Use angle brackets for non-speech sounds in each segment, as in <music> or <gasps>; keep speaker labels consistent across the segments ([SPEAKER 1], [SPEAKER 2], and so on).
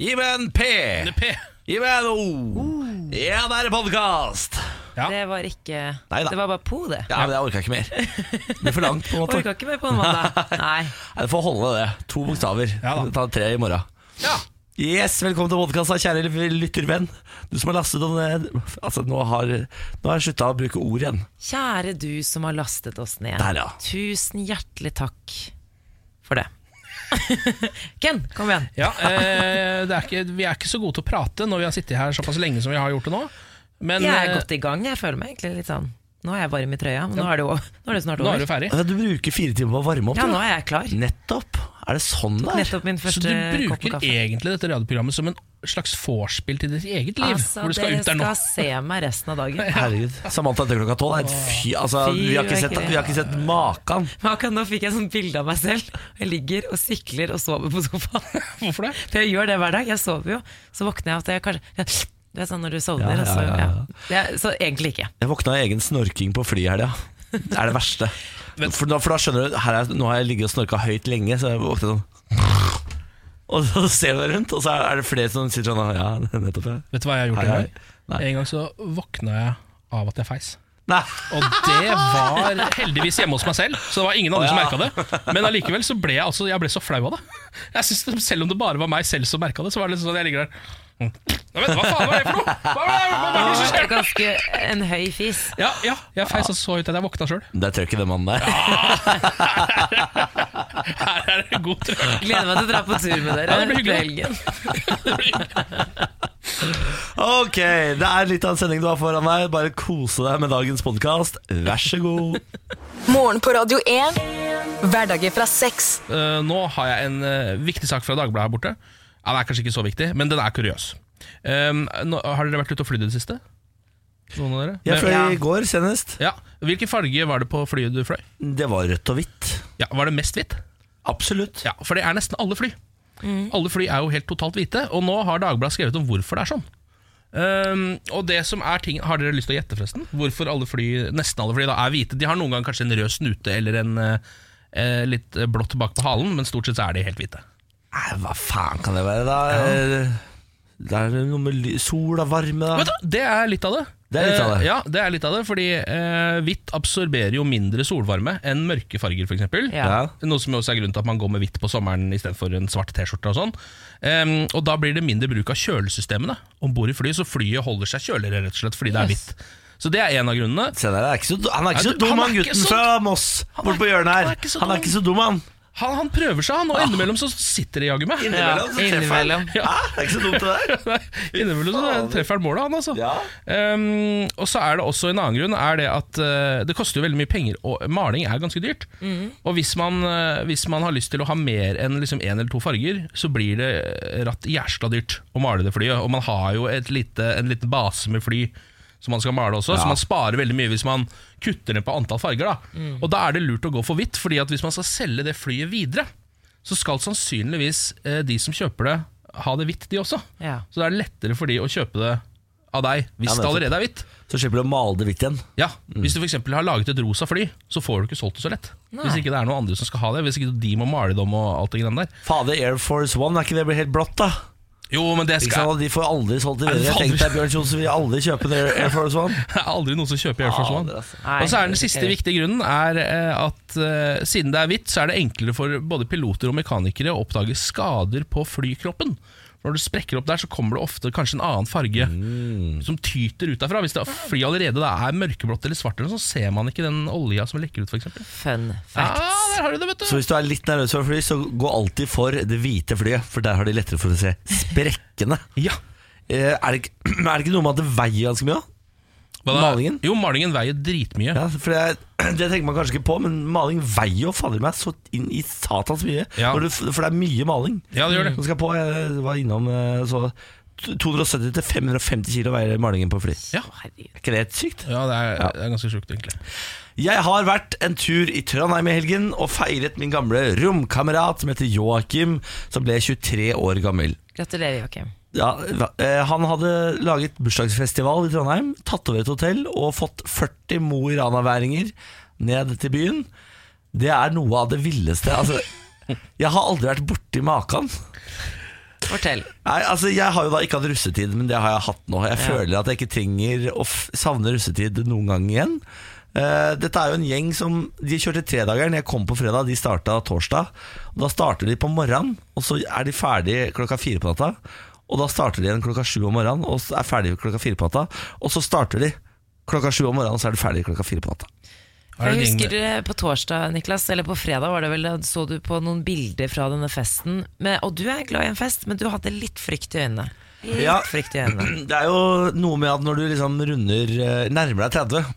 [SPEAKER 1] Gi meg en P!
[SPEAKER 2] En P.
[SPEAKER 1] Gi meg en O! Ja, det er podkast!
[SPEAKER 2] Ja.
[SPEAKER 3] Det var ikke
[SPEAKER 1] Neida.
[SPEAKER 3] Det var bare po, det.
[SPEAKER 1] Ja, men jeg orka ikke mer. <laughs> Det blir for langt, på en måte.
[SPEAKER 3] Orka ikke mer på en mandag. <laughs> Nei.
[SPEAKER 1] Nei, Det får holde, det. To bokstaver.
[SPEAKER 2] Ja da.
[SPEAKER 1] Ta tre i morgen.
[SPEAKER 2] Ja.
[SPEAKER 1] Yes, Velkommen til podkasta, kjære lyttervenn. Du som har lastet den ned Altså, nå har, nå har jeg slutta å bruke ord igjen.
[SPEAKER 3] Kjære du som har lastet oss ned.
[SPEAKER 1] Der, ja.
[SPEAKER 3] Tusen hjertelig takk for det. <laughs> Ken, kom igjen.
[SPEAKER 2] Ja, eh, det er ikke, vi er ikke så gode til å prate når vi har sittet her såpass lenge som vi har gjort det nå. Men
[SPEAKER 3] Jeg er
[SPEAKER 2] eh,
[SPEAKER 3] godt i gang. Jeg føler meg egentlig litt sånn Nå er jeg varm i trøya, men nå er det, jo, nå er det snart
[SPEAKER 2] nå er du ferdig.
[SPEAKER 1] Ja, Du bruker fire timer på å varme opp.
[SPEAKER 3] Ja,
[SPEAKER 1] du.
[SPEAKER 3] nå er jeg klar.
[SPEAKER 1] Nettopp. Er det sånn det er?
[SPEAKER 3] Nettopp min
[SPEAKER 2] Så
[SPEAKER 3] første
[SPEAKER 2] kaffe
[SPEAKER 3] kopp du
[SPEAKER 2] bruker
[SPEAKER 3] kaffe.
[SPEAKER 2] egentlig dette radioprogrammet som en slags vorspiel til ditt eget liv?
[SPEAKER 3] Altså,
[SPEAKER 2] hvor du skal
[SPEAKER 3] dere
[SPEAKER 2] ut der nå.
[SPEAKER 3] skal se meg resten av dagen. <laughs>
[SPEAKER 1] Herregud. Samantha etter klokka tolv er et fy Altså,
[SPEAKER 3] Fy,
[SPEAKER 1] vi har ikke sett, vi har ikke sett maken.
[SPEAKER 3] Men akkurat nå fikk jeg sånn bilde av meg selv. Jeg ligger og sikler og sover på sofaen. <laughs>
[SPEAKER 2] Hvorfor det?
[SPEAKER 3] For jeg gjør det hver dag. Jeg sover jo. Så våkner jeg av at jeg kanskje Du er sånn når du sovner,
[SPEAKER 1] Ja, ja,
[SPEAKER 3] og så
[SPEAKER 1] ja,
[SPEAKER 3] ja.
[SPEAKER 1] ja.
[SPEAKER 3] Så egentlig ikke.
[SPEAKER 1] Jeg våkna av egen snorking på flyet i helga. Det er det verste. <laughs>
[SPEAKER 2] Men-
[SPEAKER 1] For da, for da skjønner du her er, Nå har jeg ligget og snorka høyt lenge, så jeg våkner sånn <laughs> Og så ser du deg rundt, og så er det flere som sitter sånn Ja, <laughs> nettopp. Ja.
[SPEAKER 2] Vet du hva jeg har gjort
[SPEAKER 1] Hei,
[SPEAKER 2] en gang? En gang så våkna jeg av at jeg feis.
[SPEAKER 1] Nei.
[SPEAKER 2] Og det var heldigvis hjemme hos meg selv, så det var ingen andre som
[SPEAKER 1] ja.
[SPEAKER 2] merka det. Men allikevel så ble jeg, altså, jeg ble så flau av det. Jeg synes Selv om det bare var meg selv som merka det, så var det liksom sånn jeg ligger der. Nei, men Hva faen var det for noe? Hva var det, hva var det som
[SPEAKER 3] ganske en høy fis.
[SPEAKER 2] Ja, ja, jeg feis og så ut at jeg våkna sjøl.
[SPEAKER 1] Det er jeg ikke den mannen der.
[SPEAKER 2] Her er det god trøkk.
[SPEAKER 3] Gleder meg til å dra på tur med dere
[SPEAKER 2] Ja, det blir hyggelig.
[SPEAKER 3] helgen. <laughs>
[SPEAKER 1] Ok, det er litt av en sending du har foran deg. Bare kose deg med dagens podkast. Vær så god.
[SPEAKER 4] Morgen på Radio 1. Hverdager fra seks.
[SPEAKER 2] Eh, nå har jeg en eh, viktig sak fra Dagbladet her borte. Ja, Den er kanskje ikke så viktig, men den er kuriøs. Um, nå, har dere vært ute og flydd i det siste? Noen av dere?
[SPEAKER 1] Jeg fløy
[SPEAKER 3] Ja.
[SPEAKER 1] i går senest.
[SPEAKER 2] Ja, Hvilken farge var det på flyet du fløy?
[SPEAKER 1] Det var rødt og hvitt.
[SPEAKER 2] Ja, Var det mest hvitt?
[SPEAKER 1] Absolutt.
[SPEAKER 2] Ja, For det er nesten alle fly. Alle fly er jo helt totalt hvite, og nå har Dagbladet skrevet om hvorfor det er sånn. Um, og det som er ting Har dere lyst til å gjette, forresten? Hvorfor alle fly, nesten alle fly da er hvite? De har noen ganger kanskje en rød snute eller en eh, eh, litt blått bak på halen, men stort sett så er de helt hvite.
[SPEAKER 1] Nei, hva faen kan det være, da? Det er noe med ly- sol og varme, da.
[SPEAKER 2] Vet du, det er litt av det.
[SPEAKER 1] Det er litt av det.
[SPEAKER 2] Eh, ja, det er litt av det, fordi eh, hvitt absorberer jo mindre solvarme enn mørke farger, f.eks.
[SPEAKER 3] Ja.
[SPEAKER 1] Ja.
[SPEAKER 2] Noe som også er grunnen til at man går med hvitt på sommeren istedenfor en svart T-skjorte. Og sånn Em, Og da blir det mindre bruk av kjølesystemene om bord i flyet, så flyet holder seg kjøligere rett og slett fordi det er hvitt. Så det er en av grunnene.
[SPEAKER 1] Se der, han er ikke så, han er ikke
[SPEAKER 2] Ja,
[SPEAKER 1] så
[SPEAKER 2] du,
[SPEAKER 1] dum,
[SPEAKER 2] han er
[SPEAKER 1] han
[SPEAKER 2] ikke
[SPEAKER 1] gutten
[SPEAKER 2] så-
[SPEAKER 1] fra Moss
[SPEAKER 2] Han er
[SPEAKER 1] på
[SPEAKER 2] ikke-
[SPEAKER 1] hjørnet
[SPEAKER 2] han
[SPEAKER 1] her.
[SPEAKER 2] er ikke så
[SPEAKER 1] Han er ikke så dum, han.
[SPEAKER 2] Han, han prøver seg, han, og innimellom så sitter det jaggu meg.
[SPEAKER 1] Innimellom så treffer han.
[SPEAKER 2] Ja.
[SPEAKER 1] Hæ? Det er ikke så dumt, det der. <laughs>
[SPEAKER 2] innimellom så treffer han målet, han altså.
[SPEAKER 1] Ja.
[SPEAKER 2] Um, og så er det også en annen grunn Er det at uh, det koster jo veldig mye penger Og maling er ganske dyrt Og hvis man, uh, hvis man har lyst til å ha mer enn liksom en eller to farger Så blir det ratt jæsla dyrt Å male det flyet Og man har jo et lite, en liten base med fly Som man skal male også
[SPEAKER 1] Ja.
[SPEAKER 2] Så man sparer veldig mye hvis man kutter ned på antall farger da. Og da er det lurt å gå for hvitt Fordi at hvis man skal selge det flyet videre Så skal sannsynligvis eh, de som kjøper det Ha det hvitt de også
[SPEAKER 3] Ja.
[SPEAKER 2] så da er det lettere for de å kjøpe det av deg hvis
[SPEAKER 1] Ja,
[SPEAKER 2] det allerede er hvitt.
[SPEAKER 1] Så slipper du å male det hvitt igjen.
[SPEAKER 2] Ja, Hvis du for eksempel har laget et rosa fly, så får du ikke solgt det så lett.
[SPEAKER 3] Nei.
[SPEAKER 2] Hvis ikke det er noen andre som skal ha det. Hvis ikke de må male dem og alt det greiene der.
[SPEAKER 1] Fader, Air Force One, er ikke det helt blått, da?
[SPEAKER 2] Jo, men det
[SPEAKER 1] Ikke
[SPEAKER 2] skal
[SPEAKER 1] sant? De får aldri solgt det videre. tenkte
[SPEAKER 2] aldri-
[SPEAKER 1] Bjørn Kjos vil aldri kjøpe en Air, Air Force One. <laughs>
[SPEAKER 2] Det er aldri noen som kjøper Air Force One.
[SPEAKER 1] Altså.
[SPEAKER 2] Og så er den siste viktige grunnen er eh, at eh, siden det er hvitt, så er det enklere for både piloter og mekanikere å oppdage skader på flykroppen. Når du sprekker opp der, så kommer det ofte kanskje en annen farge som tyter ut derfra. Hvis det flyet allerede da er mørkeblått eller svart, eller noe, så ser man ikke den olja som lekker ut, f.eks.
[SPEAKER 3] Fun facts.
[SPEAKER 2] Ja, der har du det, vet du.
[SPEAKER 1] Så hvis du er litt nervøs for fly, så gå alltid for det hvite flyet, for der har de lettere for å se sprekkene.
[SPEAKER 2] Ja.
[SPEAKER 1] Eh, Er det, ikke, <clears throat> er det ikke noe med at det veier ganske mye? da?
[SPEAKER 2] Hva da?
[SPEAKER 1] Malingen?
[SPEAKER 2] Jo, malingen veier dritmye.
[SPEAKER 1] Ja, for det, <clears throat> det tenker man kanskje ikke på, men maling veier jo fader meg så inn i satans mye.
[SPEAKER 2] Ja.
[SPEAKER 1] Når du, for det er mye maling.
[SPEAKER 2] Ja, det gjør det.
[SPEAKER 1] Som skal på, jeg var innom eh, så 270-550 kilo veier malingen på fly.
[SPEAKER 2] Ja,
[SPEAKER 1] Er ikke det helt sykt?
[SPEAKER 2] ja det, er,
[SPEAKER 1] Ja.
[SPEAKER 2] det er ganske sjukt, egentlig.
[SPEAKER 1] Jeg har vært en tur i Trondheim i helgen og feiret min gamle romkamerat som heter Joakim, som ble 23 år gammel.
[SPEAKER 3] Gratulerer, Joakim.
[SPEAKER 1] Ja, eh, han hadde laget bursdagsfestival i Trondheim, tatt over et hotell og fått 40 Mo i Rana-væringer ned til byen. Det er noe av det villeste. Altså, <laughs> jeg har aldri vært borti maken.
[SPEAKER 3] Fortell.
[SPEAKER 1] Nei, altså Jeg har jo da ikke hatt russetid, men det har jeg hatt nå. Jeg føler at jeg ikke trenger å savne russetid noen gang igjen. Uh, dette er jo en gjeng som De kjørte tredageren. Jeg kom på fredag, de starta torsdag. Og Da starter de på morgenen, og så er de ferdig klokka fire på natta. Og da starter de igjen klokka sju om morgenen, og er ferdig klokka fire på natta. Og så starter de klokka sju om morgenen, og så er de ferdig klokka fire på natta.
[SPEAKER 3] Jeg husker eh, på torsdag, Niklas, eller på fredag var det vel, så du på noen bilder fra denne festen. Men, og du er glad i en fest, men du hadde litt frykt i øynene. Litt
[SPEAKER 1] Ja.
[SPEAKER 3] frykt i øynene. <clears throat>
[SPEAKER 1] Det er jo noe med at når du liksom runder eh, nærmer deg 30,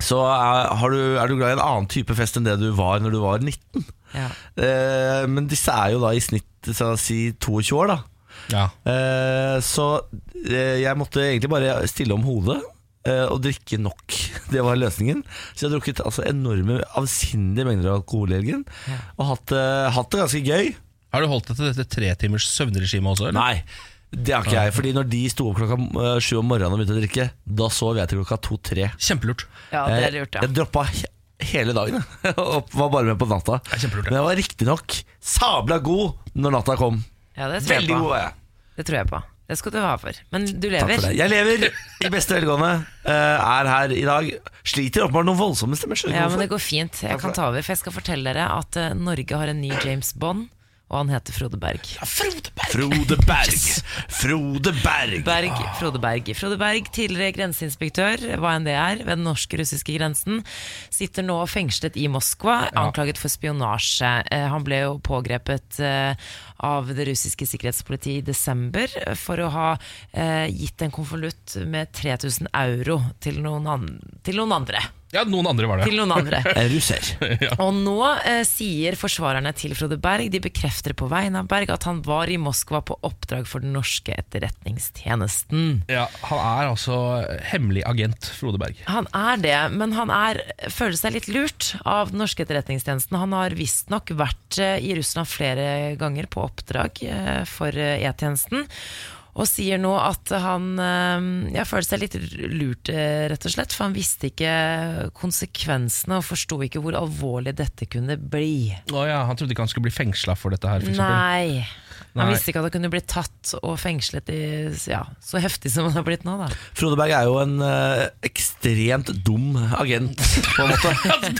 [SPEAKER 1] så er, har du, er du glad i en annen type fest enn det du var når du var 19.
[SPEAKER 3] Ja.
[SPEAKER 1] Eh, men disse er jo da i snitt så å si 22 år, da.
[SPEAKER 2] Ja.
[SPEAKER 1] Eh, så eh, jeg måtte egentlig bare stille om hodet eh, og drikke nok. <laughs> Det var løsningen. Så jeg har drukket altså, enorme, avsindige mengder av alkohol i helgen. Og hatt, eh, hatt det ganske gøy.
[SPEAKER 2] Har du holdt deg til dette tre timers søvnregimet også? Eller?
[SPEAKER 1] Nei, det har ikke jeg. Fordi når de sto opp klokka sju om morgenen og begynte å drikke, da sov jeg til klokka to-tre.
[SPEAKER 2] Kjempelurt.
[SPEAKER 3] ja, det er lurt,
[SPEAKER 1] Jeg
[SPEAKER 3] ja.
[SPEAKER 1] droppa hele dagen <laughs> og var bare med på natta. Men jeg var riktignok sabla god når natta kom.
[SPEAKER 3] Ja. Det tror jeg
[SPEAKER 1] Veldig
[SPEAKER 3] på.
[SPEAKER 1] gode.
[SPEAKER 3] Det tror jeg på. Det skal du ha for. Men du
[SPEAKER 1] Takk
[SPEAKER 3] lever.
[SPEAKER 1] for det. Jeg lever i beste velgående. eh, er her i dag. Sliter åpenbart noen voldsomme stemmer. skjønner
[SPEAKER 3] Ja,
[SPEAKER 1] ikke
[SPEAKER 3] men det
[SPEAKER 1] hvorfor.
[SPEAKER 3] går fint. Jeg kan ta over, for jeg skal fortelle dere at eh, Norge har en ny James Bond, og han heter Frode Berg.
[SPEAKER 1] Frode Berg. Frode Berg.
[SPEAKER 3] Berg, Frode Berg. Frode Berg, tidligere grenseinspektør, hva enn det er, ved den norsk-russiske grensen, sitter nå fengslet i Moskva, anklaget for spionasje. Eh, Han ble jo pågrepet eh, av det russiske sikkerhetspolitiet i desember for å ha eh, gitt en konvolutt med 3000 euro til noen, an til noen andre.
[SPEAKER 2] Ja, noen andre var det.
[SPEAKER 3] Til noen andre. <laughs>
[SPEAKER 1] Russer. <laughs> ja.
[SPEAKER 3] Og nå eh, sier forsvarerne til Frode Berg De bekrefter på vegne av Berg at han var i Moskva på oppdrag for den norske etterretningstjenesten.
[SPEAKER 2] Ja, Han er altså hemmelig agent, Frode Berg.
[SPEAKER 3] Han er det, men han er, føler seg litt lurt av den norske etterretningstjenesten. Han har visstnok vært eh, i Russland flere ganger på oppdrag eh, for eh, E-tjenesten. Og sier nå at han eh, ja, føler seg litt lurt, rett og slett. For han visste ikke konsekvensene og forsto ikke hvor alvorlig dette kunne bli.
[SPEAKER 2] Å ja, Han trodde ikke han skulle bli fengsla for dette her, f.eks.?
[SPEAKER 3] Nei. Han
[SPEAKER 2] Nei.
[SPEAKER 3] visste ikke at han kunne bli tatt og fengslet i, ja, så heftig som han har blitt nå. Da.
[SPEAKER 1] Frode Berg er jo en eh, ekstremt dum agent, på en måte.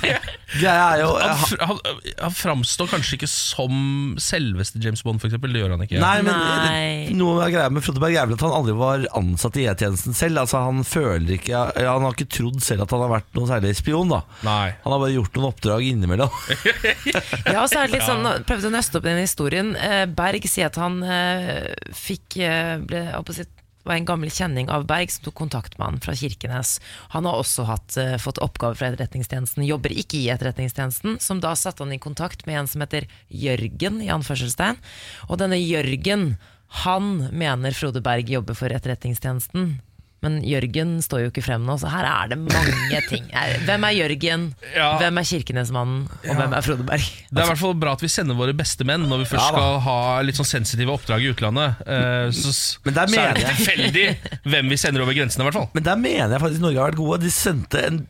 [SPEAKER 1] <laughs> det, er jo
[SPEAKER 2] Han, fr- han, han framstår kanskje ikke som selveste James Bond, eksempel. Det gjør han ikke.
[SPEAKER 1] Nei, men
[SPEAKER 3] Nei.
[SPEAKER 1] Noe av greia med Frode Berg er vel at han aldri var ansatt i E-tjenesten selv. Altså Han føler ikke ja, Han har ikke trodd selv at han har vært noen særlig spion. da
[SPEAKER 2] Nei.
[SPEAKER 1] Han har bare gjort noen oppdrag innimellom. <laughs>
[SPEAKER 3] Ja, og så er det litt sånn, prøvde å nøste opp den historien. Eh, Berg sier at han eh, fikk eh, ble, si, var en gammel kjenning av Berg som tok kontakt med han fra Kirkenes. Han har også hatt, eh, fått oppgaver fra Etterretningstjenesten, jobber ikke i Etterretningstjenesten, som da satte han i kontakt med en som heter Jørgen, i anførselstegn. Og denne Jørgen, han mener Frode Berg jobber for Etterretningstjenesten. Men Jørgen står jo ikke frem nå, så her er det mange <laughs> ting. Eh, Hvem er Jørgen?
[SPEAKER 2] Ja.
[SPEAKER 3] Hvem er Kirkenesmannen? Og hvem er Frode Berg?
[SPEAKER 2] Det er i hvert fall bra at vi sender våre beste menn når vi først
[SPEAKER 1] Ja,
[SPEAKER 2] skal ha litt sånn sensitive oppdrag i utlandet. Uh, så,
[SPEAKER 1] Men der
[SPEAKER 2] så er det tilfeldig hvem vi sender over grensene, i hvert fall.
[SPEAKER 1] Men der mener jeg faktisk Norge har vært gode. De sendte en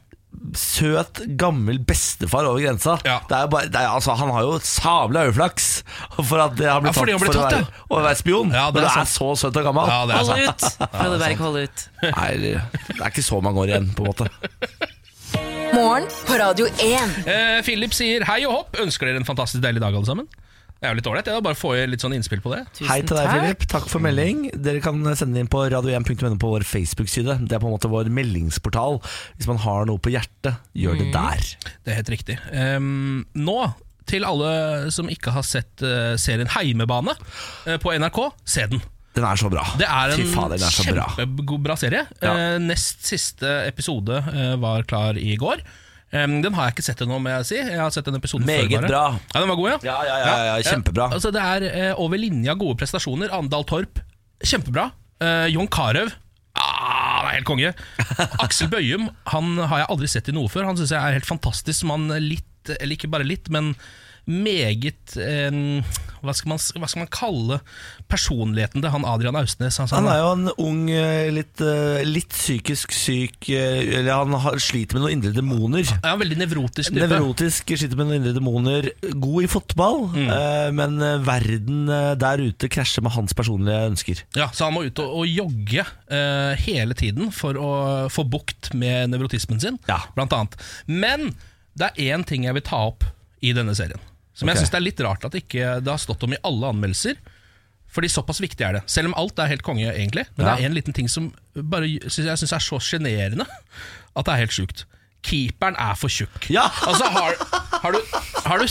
[SPEAKER 1] søt, gammel bestefar over grensa.
[SPEAKER 2] Ja.
[SPEAKER 1] Det er bare, det er, altså, han har jo sabla øyeflaks for at det har blitt
[SPEAKER 2] Ja,
[SPEAKER 1] tatt
[SPEAKER 2] for ble
[SPEAKER 1] for å
[SPEAKER 2] være,
[SPEAKER 1] være, å være spion.
[SPEAKER 2] Ja, det er
[SPEAKER 1] er så søt og gammel.
[SPEAKER 2] Ja, det er
[SPEAKER 3] Hold ut! Frode Berg, hold ut.
[SPEAKER 1] Nei, det er ikke så mange år igjen, på en måte.
[SPEAKER 4] Morgen på Radio 1.
[SPEAKER 2] Eh, Philip sier hei og hopp. Ønsker dere en fantastisk deilig dag, alle sammen. Det er jo litt ålreit. Bare få litt sånn innspill på det.
[SPEAKER 3] Tusen
[SPEAKER 1] Hei til deg,
[SPEAKER 3] takk.
[SPEAKER 1] Philip. Takk for melding. Dere kan sende inn på radio1.no på vår Facebook-side. Det er på en måte vår meldingsportal. Hvis man har noe på hjertet, gjør
[SPEAKER 3] Mm.
[SPEAKER 1] det der.
[SPEAKER 2] Det er helt riktig. Um, nå, til alle som ikke har sett uh, serien Heimebane uh, på NRK, se den.
[SPEAKER 1] Den er så bra.
[SPEAKER 2] Det er en
[SPEAKER 1] kjempebra er bra.
[SPEAKER 2] serie.
[SPEAKER 1] Ja.
[SPEAKER 2] Uh, nest siste episode var klar i går. Em, den har jeg ikke sett ennå, må jeg si. Jeg har sett en episode
[SPEAKER 1] Meget
[SPEAKER 2] før
[SPEAKER 1] bra.
[SPEAKER 2] Ja, Den var god, ja?
[SPEAKER 1] Ja, ja, ja, ja, kjempebra.
[SPEAKER 2] altså, det er uh, over linja gode prestasjoner. Andal Torp, kjempebra. Uh, Jon Carew, ah, det er helt konge. <laughs> Aksel Bøyum han har jeg aldri sett i noe før. Han syns jeg er helt fantastisk som han litt, eller ikke bare litt, men meget eh, hva, skal man, hva skal man kalle personligheten til han Adrian Austnes? Han,
[SPEAKER 1] Han er jo en ung, eh, litt, eh, litt psykisk syk eh, Eller han har, sliter med noen indre demoner.
[SPEAKER 2] Ja, veldig nevrotisk type.
[SPEAKER 1] Nevrotisk, sliter med noen indre demoner. God i fotball, mm. men verden der ute krasjer med hans personlige ønsker.
[SPEAKER 2] Ja, Så han må ut og, og jogge hele tiden for å få bukt med nevrotismen sin,
[SPEAKER 1] Ja.
[SPEAKER 2] blant annet. Men det er én ting jeg vil ta opp i denne serien, som
[SPEAKER 1] okay.
[SPEAKER 2] jeg syns er litt rart at ikke det har stått om i alle anmeldelser. Fordi såpass viktig er det. Selv om alt er helt konge, egentlig. Men
[SPEAKER 1] Ja.
[SPEAKER 2] det er en liten ting som bare synes jeg syns er så sjenerende at det er helt sjukt. Keeperen er for tjukk.
[SPEAKER 1] Ja.
[SPEAKER 2] Altså, har, har du, har du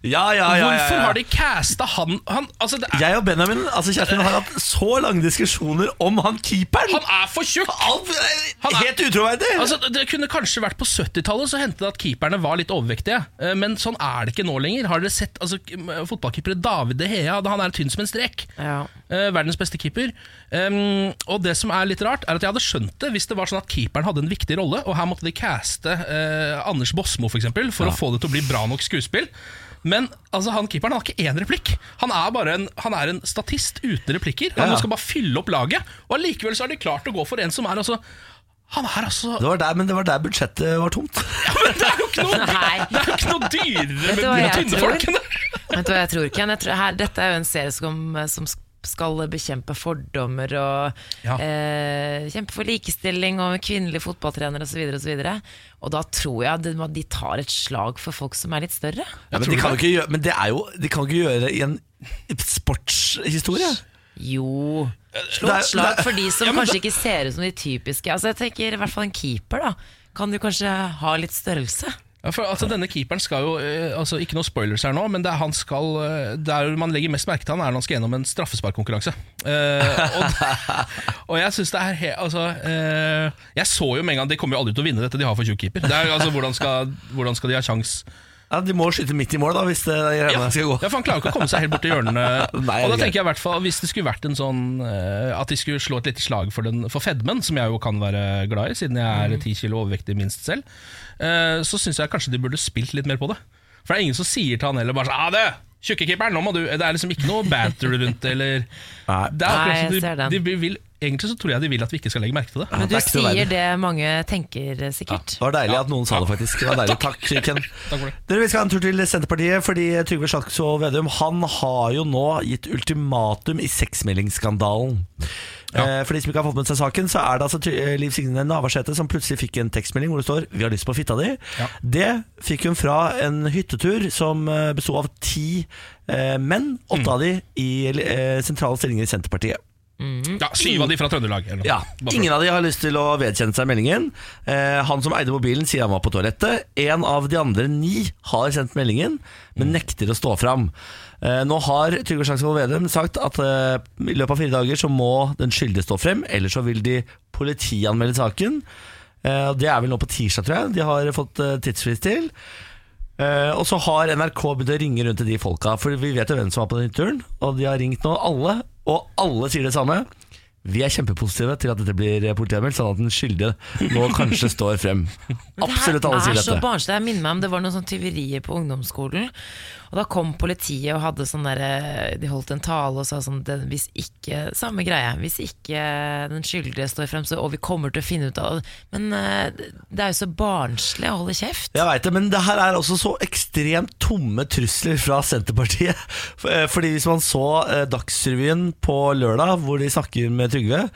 [SPEAKER 1] Ja, ja, ja, ja,
[SPEAKER 2] Hvorfor har de casta han, han Altså, det er,
[SPEAKER 1] Jeg og Benjamin altså kjæresten min, har hatt så lange diskusjoner om han keeperen!
[SPEAKER 2] han er for tjukk!
[SPEAKER 1] Helt utroverdig!
[SPEAKER 2] Altså, det kunne kanskje vært På 70-tallet så hendte det at keeperne var litt overvektige. Eh, Men sånn er det ikke nå lenger. Har dere sett altså, fotballkeepere David De Hea? Han er tynn som en strek.
[SPEAKER 3] Ja.
[SPEAKER 2] Eh, verdens beste keeper. Um, og det som er litt rart, er at jeg hadde skjønt det hvis det var sånn at keeperen hadde en viktig rolle, og her måtte de caste eh, Anders Bosmo for, eksempel, for å få det til å bli bra nok skuespill. Men altså, han keeperen har ikke én replikk. Han er bare en, han er en statist uten replikker. Han
[SPEAKER 1] Ja, ja.
[SPEAKER 2] skal bare fylle opp laget. Og allikevel så har de klart å gå for en som er altså Han er altså
[SPEAKER 1] Det var der, men det var der budsjettet var tomt. <laughs>
[SPEAKER 2] Men Det er jo ikke noe, det er jo ikke noe dyrere med tynne
[SPEAKER 3] tror?
[SPEAKER 2] folkene.
[SPEAKER 3] Vet du hva jeg tror, Ken? Jeg tror her, dette er jo en serie som, som skal bekjempe fordommer og
[SPEAKER 2] Ja.
[SPEAKER 3] eh, kjempe for likestilling og kvinnelige fotballtrenere osv. Og, så videre. og da tror jeg de, de tar et slag for folk som er litt større.
[SPEAKER 1] Ja, men, de kan
[SPEAKER 2] det.
[SPEAKER 1] gjøre, men det er jo De kan ikke gjøre det i en sportshistorie.
[SPEAKER 3] Jo. Slå
[SPEAKER 1] er-
[SPEAKER 3] et slag for de som <laughs>
[SPEAKER 2] Ja, men
[SPEAKER 3] kanskje ikke ser ut som de typiske. Altså jeg tenker i hvert fall En keeper da kan jo kanskje ha litt størrelse.
[SPEAKER 2] Ja, for altså, Denne keeperen skal jo eh, altså, Ikke noe spoilers her nå, men det er han skal eh, Der man legger mest merke til han er når han skal gjennom en straffesparkkonkurranse. Uh, og, og jeg synes det er he, altså, uh, Jeg så jo med en gang De kommer jo aldri til å vinne dette, de har for tjukk keeper. Det er, altså, hvordan, skal, hvordan skal de ha sjans
[SPEAKER 1] Ja, De må skyte midt i mål, da, hvis det
[SPEAKER 2] ja,
[SPEAKER 1] skal gå.
[SPEAKER 2] ja, for han klarer ikke å komme seg helt bort til hjørnene. <laughs>
[SPEAKER 1] Nei,
[SPEAKER 2] og da
[SPEAKER 1] er
[SPEAKER 2] tenker jeg i hvert fall Hvis det skulle vært en sånn uh, At de skulle slå et lite slag for, den, for fedmen, som jeg jo kan være glad i, siden jeg er ti kilo overvektig minst selv, så syns jeg kanskje de burde spilt litt mer på det. For det er ingen som sier til han heller bare sånn ah, det, Tjukkekeeperen, nå må du Det er liksom ikke noe banter rundt det, eller
[SPEAKER 1] Nei.
[SPEAKER 2] det er akkurat
[SPEAKER 3] Nei,
[SPEAKER 2] som
[SPEAKER 3] jeg ser den.
[SPEAKER 2] de, de vil, Egentlig så tror jeg de vil at vi ikke skal legge merke til det.
[SPEAKER 3] Men du
[SPEAKER 1] verdig.
[SPEAKER 3] sier det mange tenker, sikkert. sikkert.
[SPEAKER 1] Det var deilig at noen sa det, faktisk. Det var deilig. <laughs> Takk, Ken.
[SPEAKER 2] Takk for det.
[SPEAKER 1] Dere, Vi skal ha en tur til Senterpartiet, fordi Trygve Slagsvold Vedum Han har jo nå gitt ultimatum i seksmeldingsskandalen.
[SPEAKER 2] Ja.
[SPEAKER 1] Eh, For de som ikke har fått med seg saken, så er det altså eh, Liv Signe Navarsete som plutselig fikk en tekstmelding hvor det står 'Vi har lyst på fitta di'.
[SPEAKER 2] Ja.
[SPEAKER 1] Det fikk hun fra en hyttetur som eh, besto av ti eh, menn, åtte
[SPEAKER 2] Mm.
[SPEAKER 1] av de i eh, sentrale stillinger i Senterpartiet.
[SPEAKER 2] Ja, Syv av de fra Trøndelag. eller.
[SPEAKER 1] Ja, Ingen av de har lyst til å vedkjenne seg meldingen. Eh, han som eide mobilen, sier han var på toalettet. En av de andre ni har sendt meldingen, men nekter å stå fram. Eh, nå har Trygve Slagsvold Vedum sagt at eh, i løpet av fire dager så må den skyldige stå frem, ellers så vil de politianmelde saken. Eh, det er vel nå på tirsdag, tror jeg. De har fått eh, tidsfrist til. Uh, og så har NRK begynt å ringe rundt til de folka, for vi vet jo hvem som var på den turen. Og de har ringt nå alle, og alle sier det samme. Vi er kjempepositive til at dette blir politianmeldt, sånn at den skyldige nå kanskje står frem. Absolutt alle sier
[SPEAKER 3] Det er så
[SPEAKER 1] dette.
[SPEAKER 3] barnslig. Jeg minner meg om det var noen sånn tyverier på ungdomsskolen. Og da kom politiet og hadde sånn derre De holdt en tale og sa sånn det, Hvis ikke Samme greie. Hvis ikke den skyldige står frem, så Og vi kommer til å finne ut av Men eh, det er jo så barnslig å holde kjeft.
[SPEAKER 1] Jeg vet det, men det her er også så ekstremt tomme trusler fra Senterpartiet. <laughs> Eh, Fordi hvis man så eh, Dagsrevyen på lørdag, hvor de snakker med Trygve,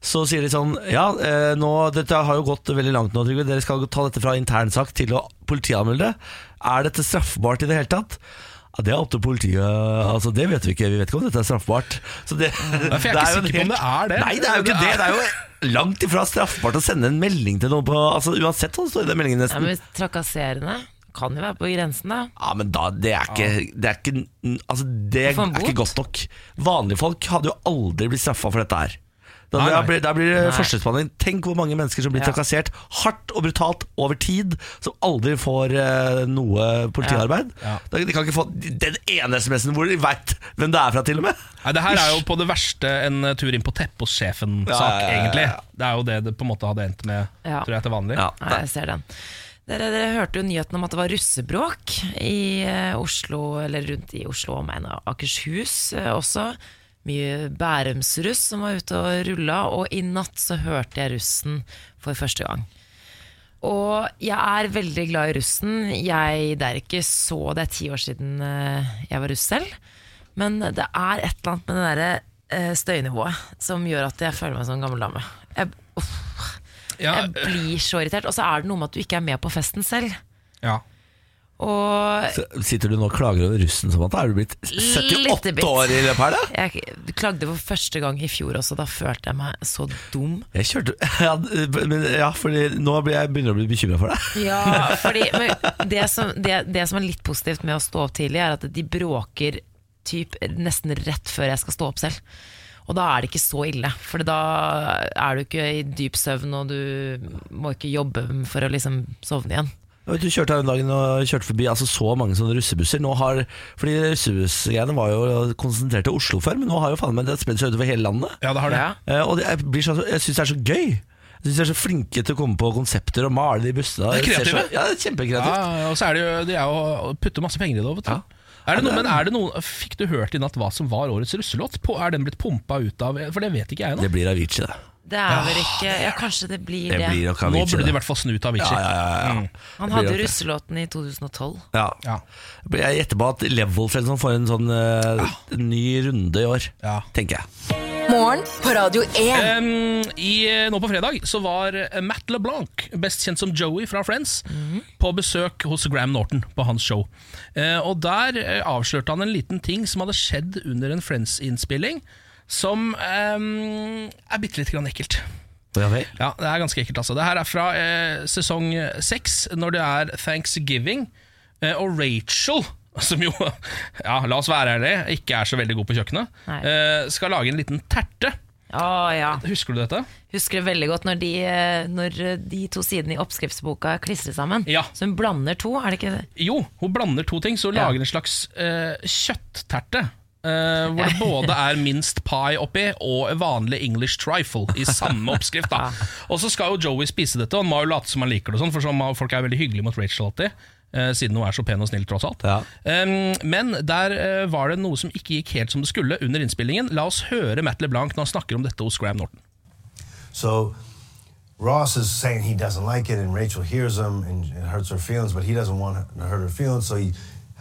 [SPEAKER 1] så sier de sånn Ja, eh, nå, dette har jo gått veldig langt nå, Trygve. Dere skal ta dette fra internsak til å politianmelde det. Er dette straffbart i det hele tatt? Ja, Det er opp til politiet. Altså, det vet vi ikke. Vi vet ikke om dette er straffbart. Så det,
[SPEAKER 2] for jeg er
[SPEAKER 1] det
[SPEAKER 2] ikke sikker på om det er det.
[SPEAKER 1] Nei, det er jo ikke det. Det er jo langt ifra straffbart å sende en melding til noen på altså, Uansett hva det står i den meldingen,
[SPEAKER 3] Ja,
[SPEAKER 1] nesten.
[SPEAKER 3] men Trakasserende kan jo være på grensen, da.
[SPEAKER 1] Ja, men da, det er ikke Det er ikke, altså, det er ikke godt nok. Vanlige folk hadde jo aldri blitt straffa for dette her. Da,
[SPEAKER 2] Nei,
[SPEAKER 1] da blir, da blir det
[SPEAKER 3] Nei.
[SPEAKER 1] forskjellsbehandling. Tenk hvor mange mennesker som blir
[SPEAKER 3] Ja.
[SPEAKER 1] trakassert hardt og brutalt over tid, som aldri får uh, noe politiarbeid. De kan ikke få den ene SMS-en hvor de veit hvem det er fra, til og med.
[SPEAKER 2] Nei, det her er jo på det verste en eh, tur inn på teppet hos sjefen-sak,
[SPEAKER 1] Ja, ja, ja, ja.
[SPEAKER 2] egentlig. Det er jo det det på en måte hadde endt med,
[SPEAKER 3] Ja.
[SPEAKER 2] tror jeg, til vanlig.
[SPEAKER 1] Ja,
[SPEAKER 3] Nei, jeg ser den. Dere, dere hørte jo nyheten om at det var russebråk i eh, Oslo, eller rundt i Oslo og omegn og Akershus også. Mye Bærumsruss som var ute og rulla, og i natt så hørte jeg russen for første gang. Og jeg er veldig glad i russen. Jeg, det er ikke så Det er ti år siden eh, jeg var russ selv. Men det er et eller annet med det derre eh, støynivået som gjør at jeg føler meg som en gammel dame. Jeg, uff,
[SPEAKER 2] Ja,
[SPEAKER 3] jeg blir så irritert. Og så er det noe med at du ikke er med på festen selv.
[SPEAKER 2] ja.
[SPEAKER 3] Og
[SPEAKER 1] Sitter du nå og klager over russen som at er du blitt 78 år i løpet her, da?
[SPEAKER 3] jeg klagde for første gang i fjor også. Da følte jeg meg så dum.
[SPEAKER 1] Jeg kjørte <laughs> ja, men, ja, fordi nå blir jeg begynner jeg å bli bekymra for deg.
[SPEAKER 3] Ja, <laughs> fordi det, som, det, det som er litt positivt med å stå opp tidlig, er at de bråker typ nesten rett før jeg skal stå opp selv. Og da er det ikke så ille, for da er du ikke i dyp søvn, og du må ikke jobbe for å liksom sovne igjen.
[SPEAKER 1] Du kjørte her en dag og kjørte forbi altså, så mange sånne russebusser. Nå har, fordi Russebussgreiene var jo konsentrert til Oslo før, men nå har jo faen meg det spredd seg utover hele landet.
[SPEAKER 2] ja, det har det.
[SPEAKER 3] Ja.
[SPEAKER 1] Eh, og det, jeg, blir så, jeg syns det er så gøy. Jeg synes De er så flinke til å komme på konsepter og male de bussene.
[SPEAKER 2] Det er
[SPEAKER 1] kreative. så- Ja, det er kjempekreativt.
[SPEAKER 2] Ja, og så er det jo det er jo å putte masse penger i det vet du.
[SPEAKER 1] Ja.
[SPEAKER 2] Er det noe, men er det noe, Fikk du hørt i natt hva som var årets russelåt? Er den blitt pumpa ut av For det vet ikke jeg ennå.
[SPEAKER 1] Det blir Avicii, det.
[SPEAKER 3] Det er vel ikke Ja, kanskje det blir
[SPEAKER 1] Det
[SPEAKER 3] det.
[SPEAKER 1] blir nok
[SPEAKER 2] Nå
[SPEAKER 1] Avicii.
[SPEAKER 2] burde de i
[SPEAKER 1] det.
[SPEAKER 2] hvert fall snu til Avicii.
[SPEAKER 1] ja, ja, ja, ja.
[SPEAKER 2] Mm.
[SPEAKER 3] Han hadde jo russelåten i 2012.
[SPEAKER 1] Ja.
[SPEAKER 2] Ja.
[SPEAKER 1] Jeg gjetter på at Level Friends får en sånn eh, ny runde i år,
[SPEAKER 2] Ja.
[SPEAKER 1] tenker jeg.
[SPEAKER 4] Morgen på Radio 1.
[SPEAKER 2] Um, i, nå på fredag så var eh, Matt LeBlanc, best kjent som Joey fra Friends, på besøk hos Graham Norton på hans show. Eh, og Der eh, avslørte han en liten ting som hadde skjedd under en Friends-innspilling, som um, er bitte litt grann ekkelt.
[SPEAKER 1] Ja vel.
[SPEAKER 2] Ja, Det er ganske ekkelt. altså Det her er fra eh, sesong seks, når det er Thanksgiving. Eh, og Rachel, som jo, <laughs> ja, la oss være ærlige, ikke er så veldig god på kjøkkenet, eh, skal lage en liten terte.
[SPEAKER 3] Å ja.
[SPEAKER 2] Husker du dette?
[SPEAKER 3] Husker det veldig godt når de, eh, når de to sidene i oppskriftsboka klistrer sammen.
[SPEAKER 2] Ja.
[SPEAKER 3] Så hun blander to, er det ikke det?
[SPEAKER 2] Jo, hun blander to ting, så hun
[SPEAKER 3] Ja.
[SPEAKER 2] lager en slags eh, kjøttterte. Eh, hvor det både er minst pie oppi og vanlig English trifle i samme <laughs> oppskrift. da Og så skal jo Joey spise dette, og han må jo late som han liker det, og sånn, for sånn, folk er veldig hyggelige mot Rachel alltid. Uh, siden hun er så pen og snill, tross alt.
[SPEAKER 1] Ja.
[SPEAKER 2] Um, men der uh, var det noe som ikke gikk helt som det skulle under innspillingen. La oss høre Matt LeBlanc når han snakker om dette hos Graham Norton.
[SPEAKER 5] So Ross is saying he doesn't like it, and Rachel hears him, and it hurts her feelings. But he doesn't want to hurt her feelings, so he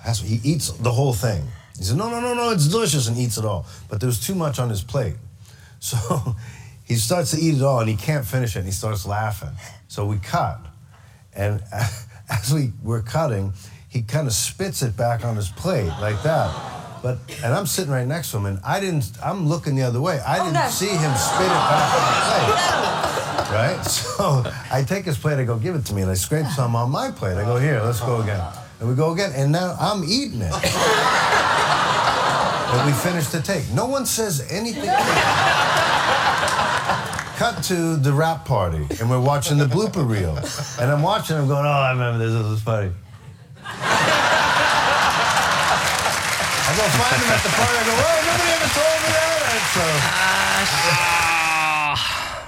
[SPEAKER 5] has he eats the whole thing. He said, "No, no, no, no, it's delicious," and eats it all. But there's too much on his plate, <laughs> so he starts to eat it all, and he can't finish it. And he starts laughing. So we cut, and <laughs> as we were cutting, he kind of spits it back on his plate like that. But and I'm sitting right next to him, and I didn't. I'm looking the other way. I oh, didn't see him spit it back on the plate. Right? <laughs> So I take his plate, I go, give it to me, and I scrape some on my plate. I go, here, let's go again. And we go again, and now I'm eating it. And we finished the take. No one says anything. Cut to the rap party, and we're watching the blooper reel. And I'm watching, I'm going, oh, I remember this, this was funny. I go find him at the party, I go, oh, nobody ever told me that. And so,
[SPEAKER 2] Ah,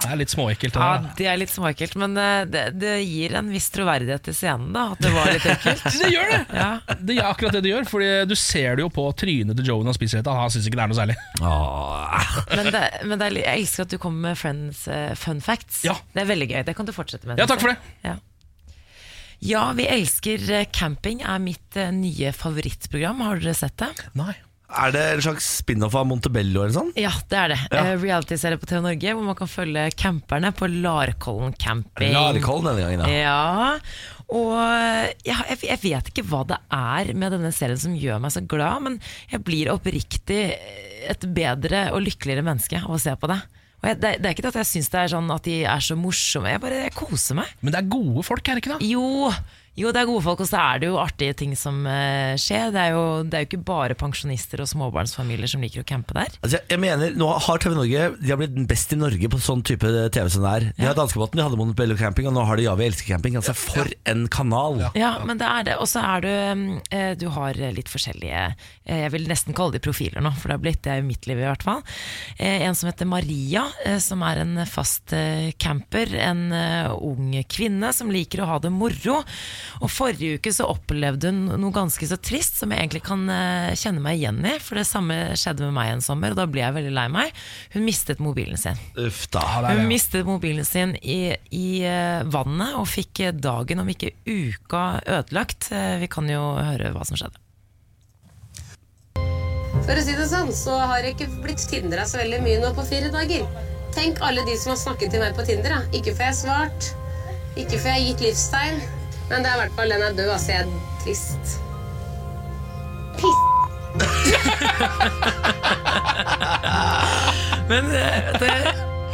[SPEAKER 2] det er litt småekkelt. det
[SPEAKER 3] Ja, det er litt småekkelt, men eh, det, det gir en viss troverdighet til scenen, da. At det var litt <laughs> ekkelt.
[SPEAKER 2] Det gjør det!
[SPEAKER 3] Ja.
[SPEAKER 2] Det er akkurat det det gjør, Fordi du ser det jo på trynet til Joey når han spiser dette. Han syns ikke det er noe særlig.
[SPEAKER 1] Åh.
[SPEAKER 3] Men, det, men det er, jeg elsker at du kommer med Friends uh, fun facts.
[SPEAKER 2] Ja.
[SPEAKER 3] Det er veldig gøy. Det kan du fortsette med.
[SPEAKER 2] Ja, takk for det.
[SPEAKER 3] Ja. ja, vi elsker eh, camping, er mitt nye favorittprogram. Har dere sett det?
[SPEAKER 2] Nei
[SPEAKER 1] Er det en slags spin-off av Montebello eller sånn?
[SPEAKER 3] Ja, det er det.
[SPEAKER 1] Ja.
[SPEAKER 3] Uh, Reality-serie på TV Norge hvor man kan følge camperne på Larkollen camping.
[SPEAKER 1] Larkollen denne gangen, ja.
[SPEAKER 3] Ja, og ja, jeg, jeg vet ikke hva det er med denne serien som gjør meg så glad, men jeg blir oppriktig et bedre og lykkeligere menneske av å se på det. Og jeg, det, det er ikke det at jeg syns det er sånn at de er så morsomme, jeg bare jeg koser meg.
[SPEAKER 2] Men det er gode folk, er det ikke det?
[SPEAKER 3] Jo, Jo, det er gode folk, og så er det jo artige ting som uh, skjer. Det er, jo, det er jo ikke bare pensjonister og småbarnsfamilier som liker å campe der.
[SPEAKER 1] Altså, jeg- jeg mener, Nå har TV Norge De har blitt best i Norge på sånn type TV som det er. De har Danskebåten, de hadde Montebello camping, og nå har de Ja, vi elsker camping. Altså, For en kanal!
[SPEAKER 3] Ja, men det er det. Og så er du uh, Du har litt forskjellige uh, Jeg vil nesten kalle de profiler nå, for det har blitt det i mitt liv i hvert fall. En som heter Maria, som er en fast camper. En ung kvinne som liker å ha det moro. Og forrige uke så opplevde hun noe ganske så trist, som jeg egentlig kan eh, kjenne meg igjen i. For det samme skjedde med meg en sommer, og da ble jeg veldig lei meg. Hun mistet mobilen sin.
[SPEAKER 1] Uff da.
[SPEAKER 2] Ja, er
[SPEAKER 3] Hun mistet mobilen sin i, i eh, vannet og fikk eh, dagen, om ikke uka, ødelagt. Vi kan jo høre hva som skjedde.
[SPEAKER 6] For å si det sånn, så har jeg ikke blitt tindra så veldig mye nå på fire dager. Tenk alle de som har snakket til meg på Tinder. da. Ikke får jeg svart, ikke får jeg gitt livstegn. Men det er i hvert fall den er død, altså. Jeg er trist. <laughs>
[SPEAKER 3] Men eh, det,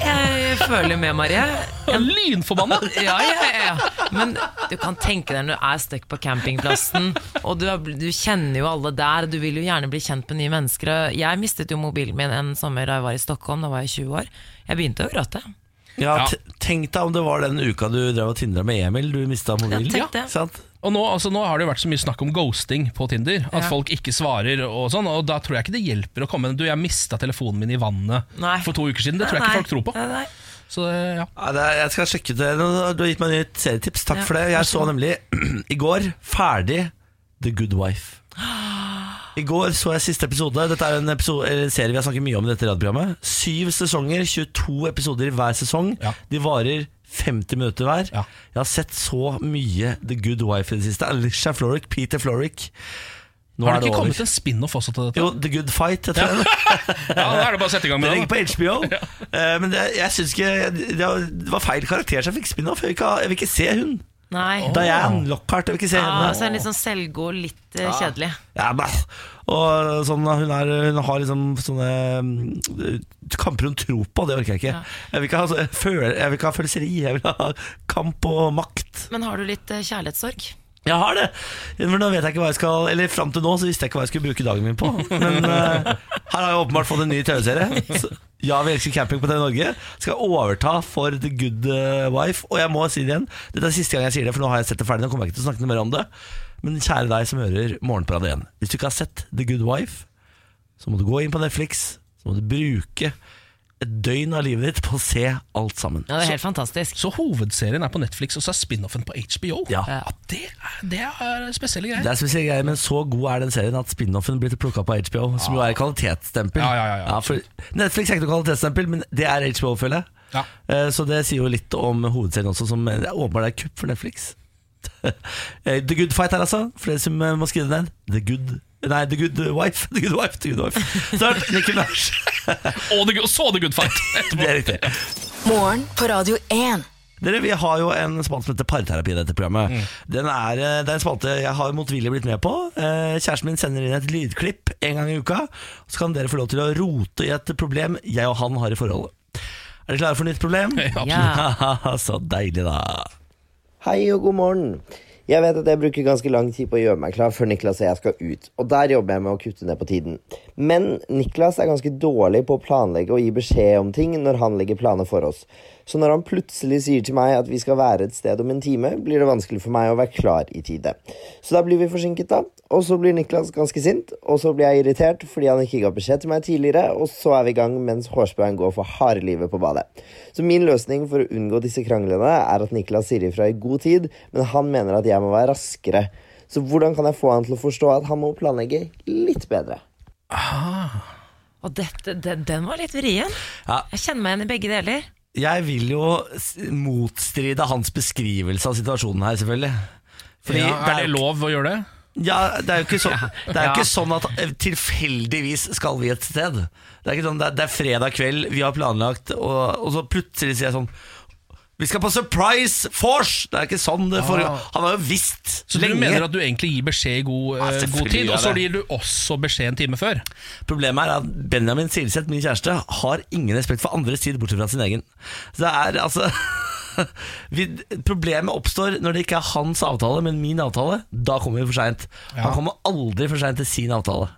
[SPEAKER 3] jeg føler med Marie.
[SPEAKER 2] Lynforbanna! <laughs>
[SPEAKER 3] Ja, ja, ja. Men du kan tenke deg når du er stuck på campingplassen, og du, er, du kjenner jo alle der, du vil jo gjerne bli kjent med nye mennesker. Jeg mistet jo mobilen min en sommer da jeg var i Stockholm, da var jeg 20 år. Jeg begynte å gråte.
[SPEAKER 1] Ja,
[SPEAKER 2] Ja.
[SPEAKER 1] Tenk deg om det var den uka du drev og tindra med Emil, du mista mobilen.
[SPEAKER 3] Ja, tenk det.
[SPEAKER 1] Sant?
[SPEAKER 2] Og nå, altså, nå har det jo vært så mye snakk om ghosting på Tinder. At
[SPEAKER 3] Ja.
[SPEAKER 2] folk ikke svarer og sånn. Og da tror jeg ikke det hjelper å komme Du, jeg mista telefonen min i vannet
[SPEAKER 3] Nei.
[SPEAKER 2] for to uker siden. Det tror jeg
[SPEAKER 3] Nei,
[SPEAKER 2] ikke folk tror på.
[SPEAKER 3] nei, nei.
[SPEAKER 2] Så ja.
[SPEAKER 1] Ja, det er, jeg skal sjekke det. Du har gitt meg et nytt serietips. Takk
[SPEAKER 3] Ja,
[SPEAKER 1] for det. Jeg så nemlig <clears throat> i går ferdig The Good Wife. <gasps> I går så jeg siste episode. Dette er en, episode, serie vi har snakket mye om i dette radioprogrammet. Syv sesonger, 22 episoder i hver sesong.
[SPEAKER 2] Ja.
[SPEAKER 1] De varer 50 minutter hver.
[SPEAKER 2] Ja.
[SPEAKER 1] Jeg har sett så mye The Good Wife i det siste. Alicia Florrick, Peter Florrick. Nå
[SPEAKER 2] Har det ikke
[SPEAKER 1] over.
[SPEAKER 2] kommet en spin-off også til dette?
[SPEAKER 1] Jo, The Good Fight. Jeg tror jeg.
[SPEAKER 2] Ja, Da er det bare å sette i gang
[SPEAKER 1] Det
[SPEAKER 2] med
[SPEAKER 1] ligger
[SPEAKER 2] det.
[SPEAKER 1] på HBO. <laughs> Eh, men det, jeg synes ikke det var, feil karakter som fikk spin-off. Jeg, jeg vil ikke se hun.
[SPEAKER 3] Nei.
[SPEAKER 1] Diane Lockhart. Jeg vil ikke se
[SPEAKER 3] Ja,
[SPEAKER 1] henne.
[SPEAKER 3] så er det litt sånn selvgod, litt eh, kjedelig.
[SPEAKER 1] Ja, bah. og sånn, hun, er, hun har liksom sånne mm, kamper hun tror på. Det orker jeg ikke. Jeg vil ikke ha, så- føle, jeg vil ikke ha følelseri. Jeg vil ha kamp og makt.
[SPEAKER 3] Men har du litt eh, kjærlighetssorg?
[SPEAKER 1] Jeg har det! Men nå vet jeg ikke hva jeg skal Eller Fram til nå så visste jeg ikke hva jeg skulle bruke dagen min på. Men eh, her har jeg åpenbart fått en ny TV-serie. Så, Ja, vi elsker camping på TV Norge. Skal overta for The Good eh, Wife. Og jeg må si det igjen, dette er siste gang jeg sier det, for nå har jeg sett det ferdig. Nå kommer jeg ikke til å snakke noe mer om det. Men kjære deg som hører Morgenpradet igjen. Hvis du ikke har sett The Good Wife, så må du gå inn på Netflix. Så må du bruke et døgn av livet ditt på å se alt sammen.
[SPEAKER 3] Ja, det er helt fantastisk.
[SPEAKER 2] Så hovedserien er på Netflix, og så er spin-offen på HBO?
[SPEAKER 1] Ja.
[SPEAKER 2] det, er, det er spesielle
[SPEAKER 1] Det er spesielle greier, men så god er den serien at spin-offen blir plukka på HBO, som jo er kvalitetsstempel.
[SPEAKER 2] Ja, ja, ja, ja.
[SPEAKER 1] for Netflix er ikke noe kvalitetsstempel, men det er HBO, føler jeg.
[SPEAKER 2] Ja.
[SPEAKER 1] Eh, Så det sier jo litt om hovedserien også, som eh, åpenbart er kupp for Netflix. <laughs> Eh, The Good Fight her, altså. For dere som eh, må skrive den. The Good Nei, The Good Wife. The Good Wife, The Good Wife. Snart Nicki Minaj. <laughs>
[SPEAKER 2] Og så The Good Fight etterpå.
[SPEAKER 1] Det er riktig.
[SPEAKER 4] Morgen på Radio 1.
[SPEAKER 1] Dere, Vi har jo en spalte som heter Parterapi i dette programmet. Den er, eh, det er en spalte jeg har motvillig blitt med på. Eh, Kjæresten min sender inn et lydklipp en gang i uka. Så kan dere få lov til å rote i et problem jeg og han har i forholdet. Er dere klare for nytt problem?
[SPEAKER 3] Ja. <laughs>
[SPEAKER 1] Så deilig, da.
[SPEAKER 7] Hei og god morgen. Jeg vet at jeg bruker ganske lang tid på å gjøre meg klar før Niklas og jeg skal ut, og der jobber jeg med å kutte ned på tiden. Men Niklas er ganske dårlig på å planlegge og gi beskjed om ting når han legger planer for oss. Så når han plutselig sier til meg at vi skal være et sted om en time, blir det vanskelig for meg å være klar i tide. Så da blir vi forsinket, da. Og så blir Niklas ganske sint, og så blir jeg irritert fordi han ikke ga beskjed til meg tidligere, og så er vi i gang mens hårspøyen går for harde livet på badet. Så min løsning for å unngå disse kranglene er at Niklas sier ifra i god tid, men han mener at jeg må være raskere. Så hvordan kan jeg få han til å forstå at han må planlegge litt bedre?
[SPEAKER 3] Og dette, den, den var litt vrien.
[SPEAKER 1] Ja.
[SPEAKER 3] Jeg kjenner meg igjen i begge deler.
[SPEAKER 1] Jeg vil jo motstride hans beskrivelse av situasjonen her, selvfølgelig. Fordi
[SPEAKER 2] Ja, er det lov å gjøre det?
[SPEAKER 1] Ja, det er jo ikke, så, det er jo ikke sånn at eh, tilfeldigvis skal vi et sted. Det er ikke sånn, det er, det er fredag kveld, vi har planlagt, og, og så plutselig sier jeg sånn Vi skal på surprise force! Det er ikke sånn det foregår. Han har jo visst
[SPEAKER 2] Så du mener at du egentlig gir beskjed i god,
[SPEAKER 1] Ja,
[SPEAKER 2] eh,
[SPEAKER 1] selvfølgelig
[SPEAKER 2] god tid, og så gir du også beskjed en time før?
[SPEAKER 1] Problemet er at Benjamin Silseth, min kjæreste, har ingen respekt for andres tid bortsett fra sin egen. Så det er altså <laughs> vi, Problemet oppstår når det ikke er hans avtale, men min avtale. Da kommer vi for seint.
[SPEAKER 2] Ja.
[SPEAKER 1] Han kommer aldri for seint til sin avtale.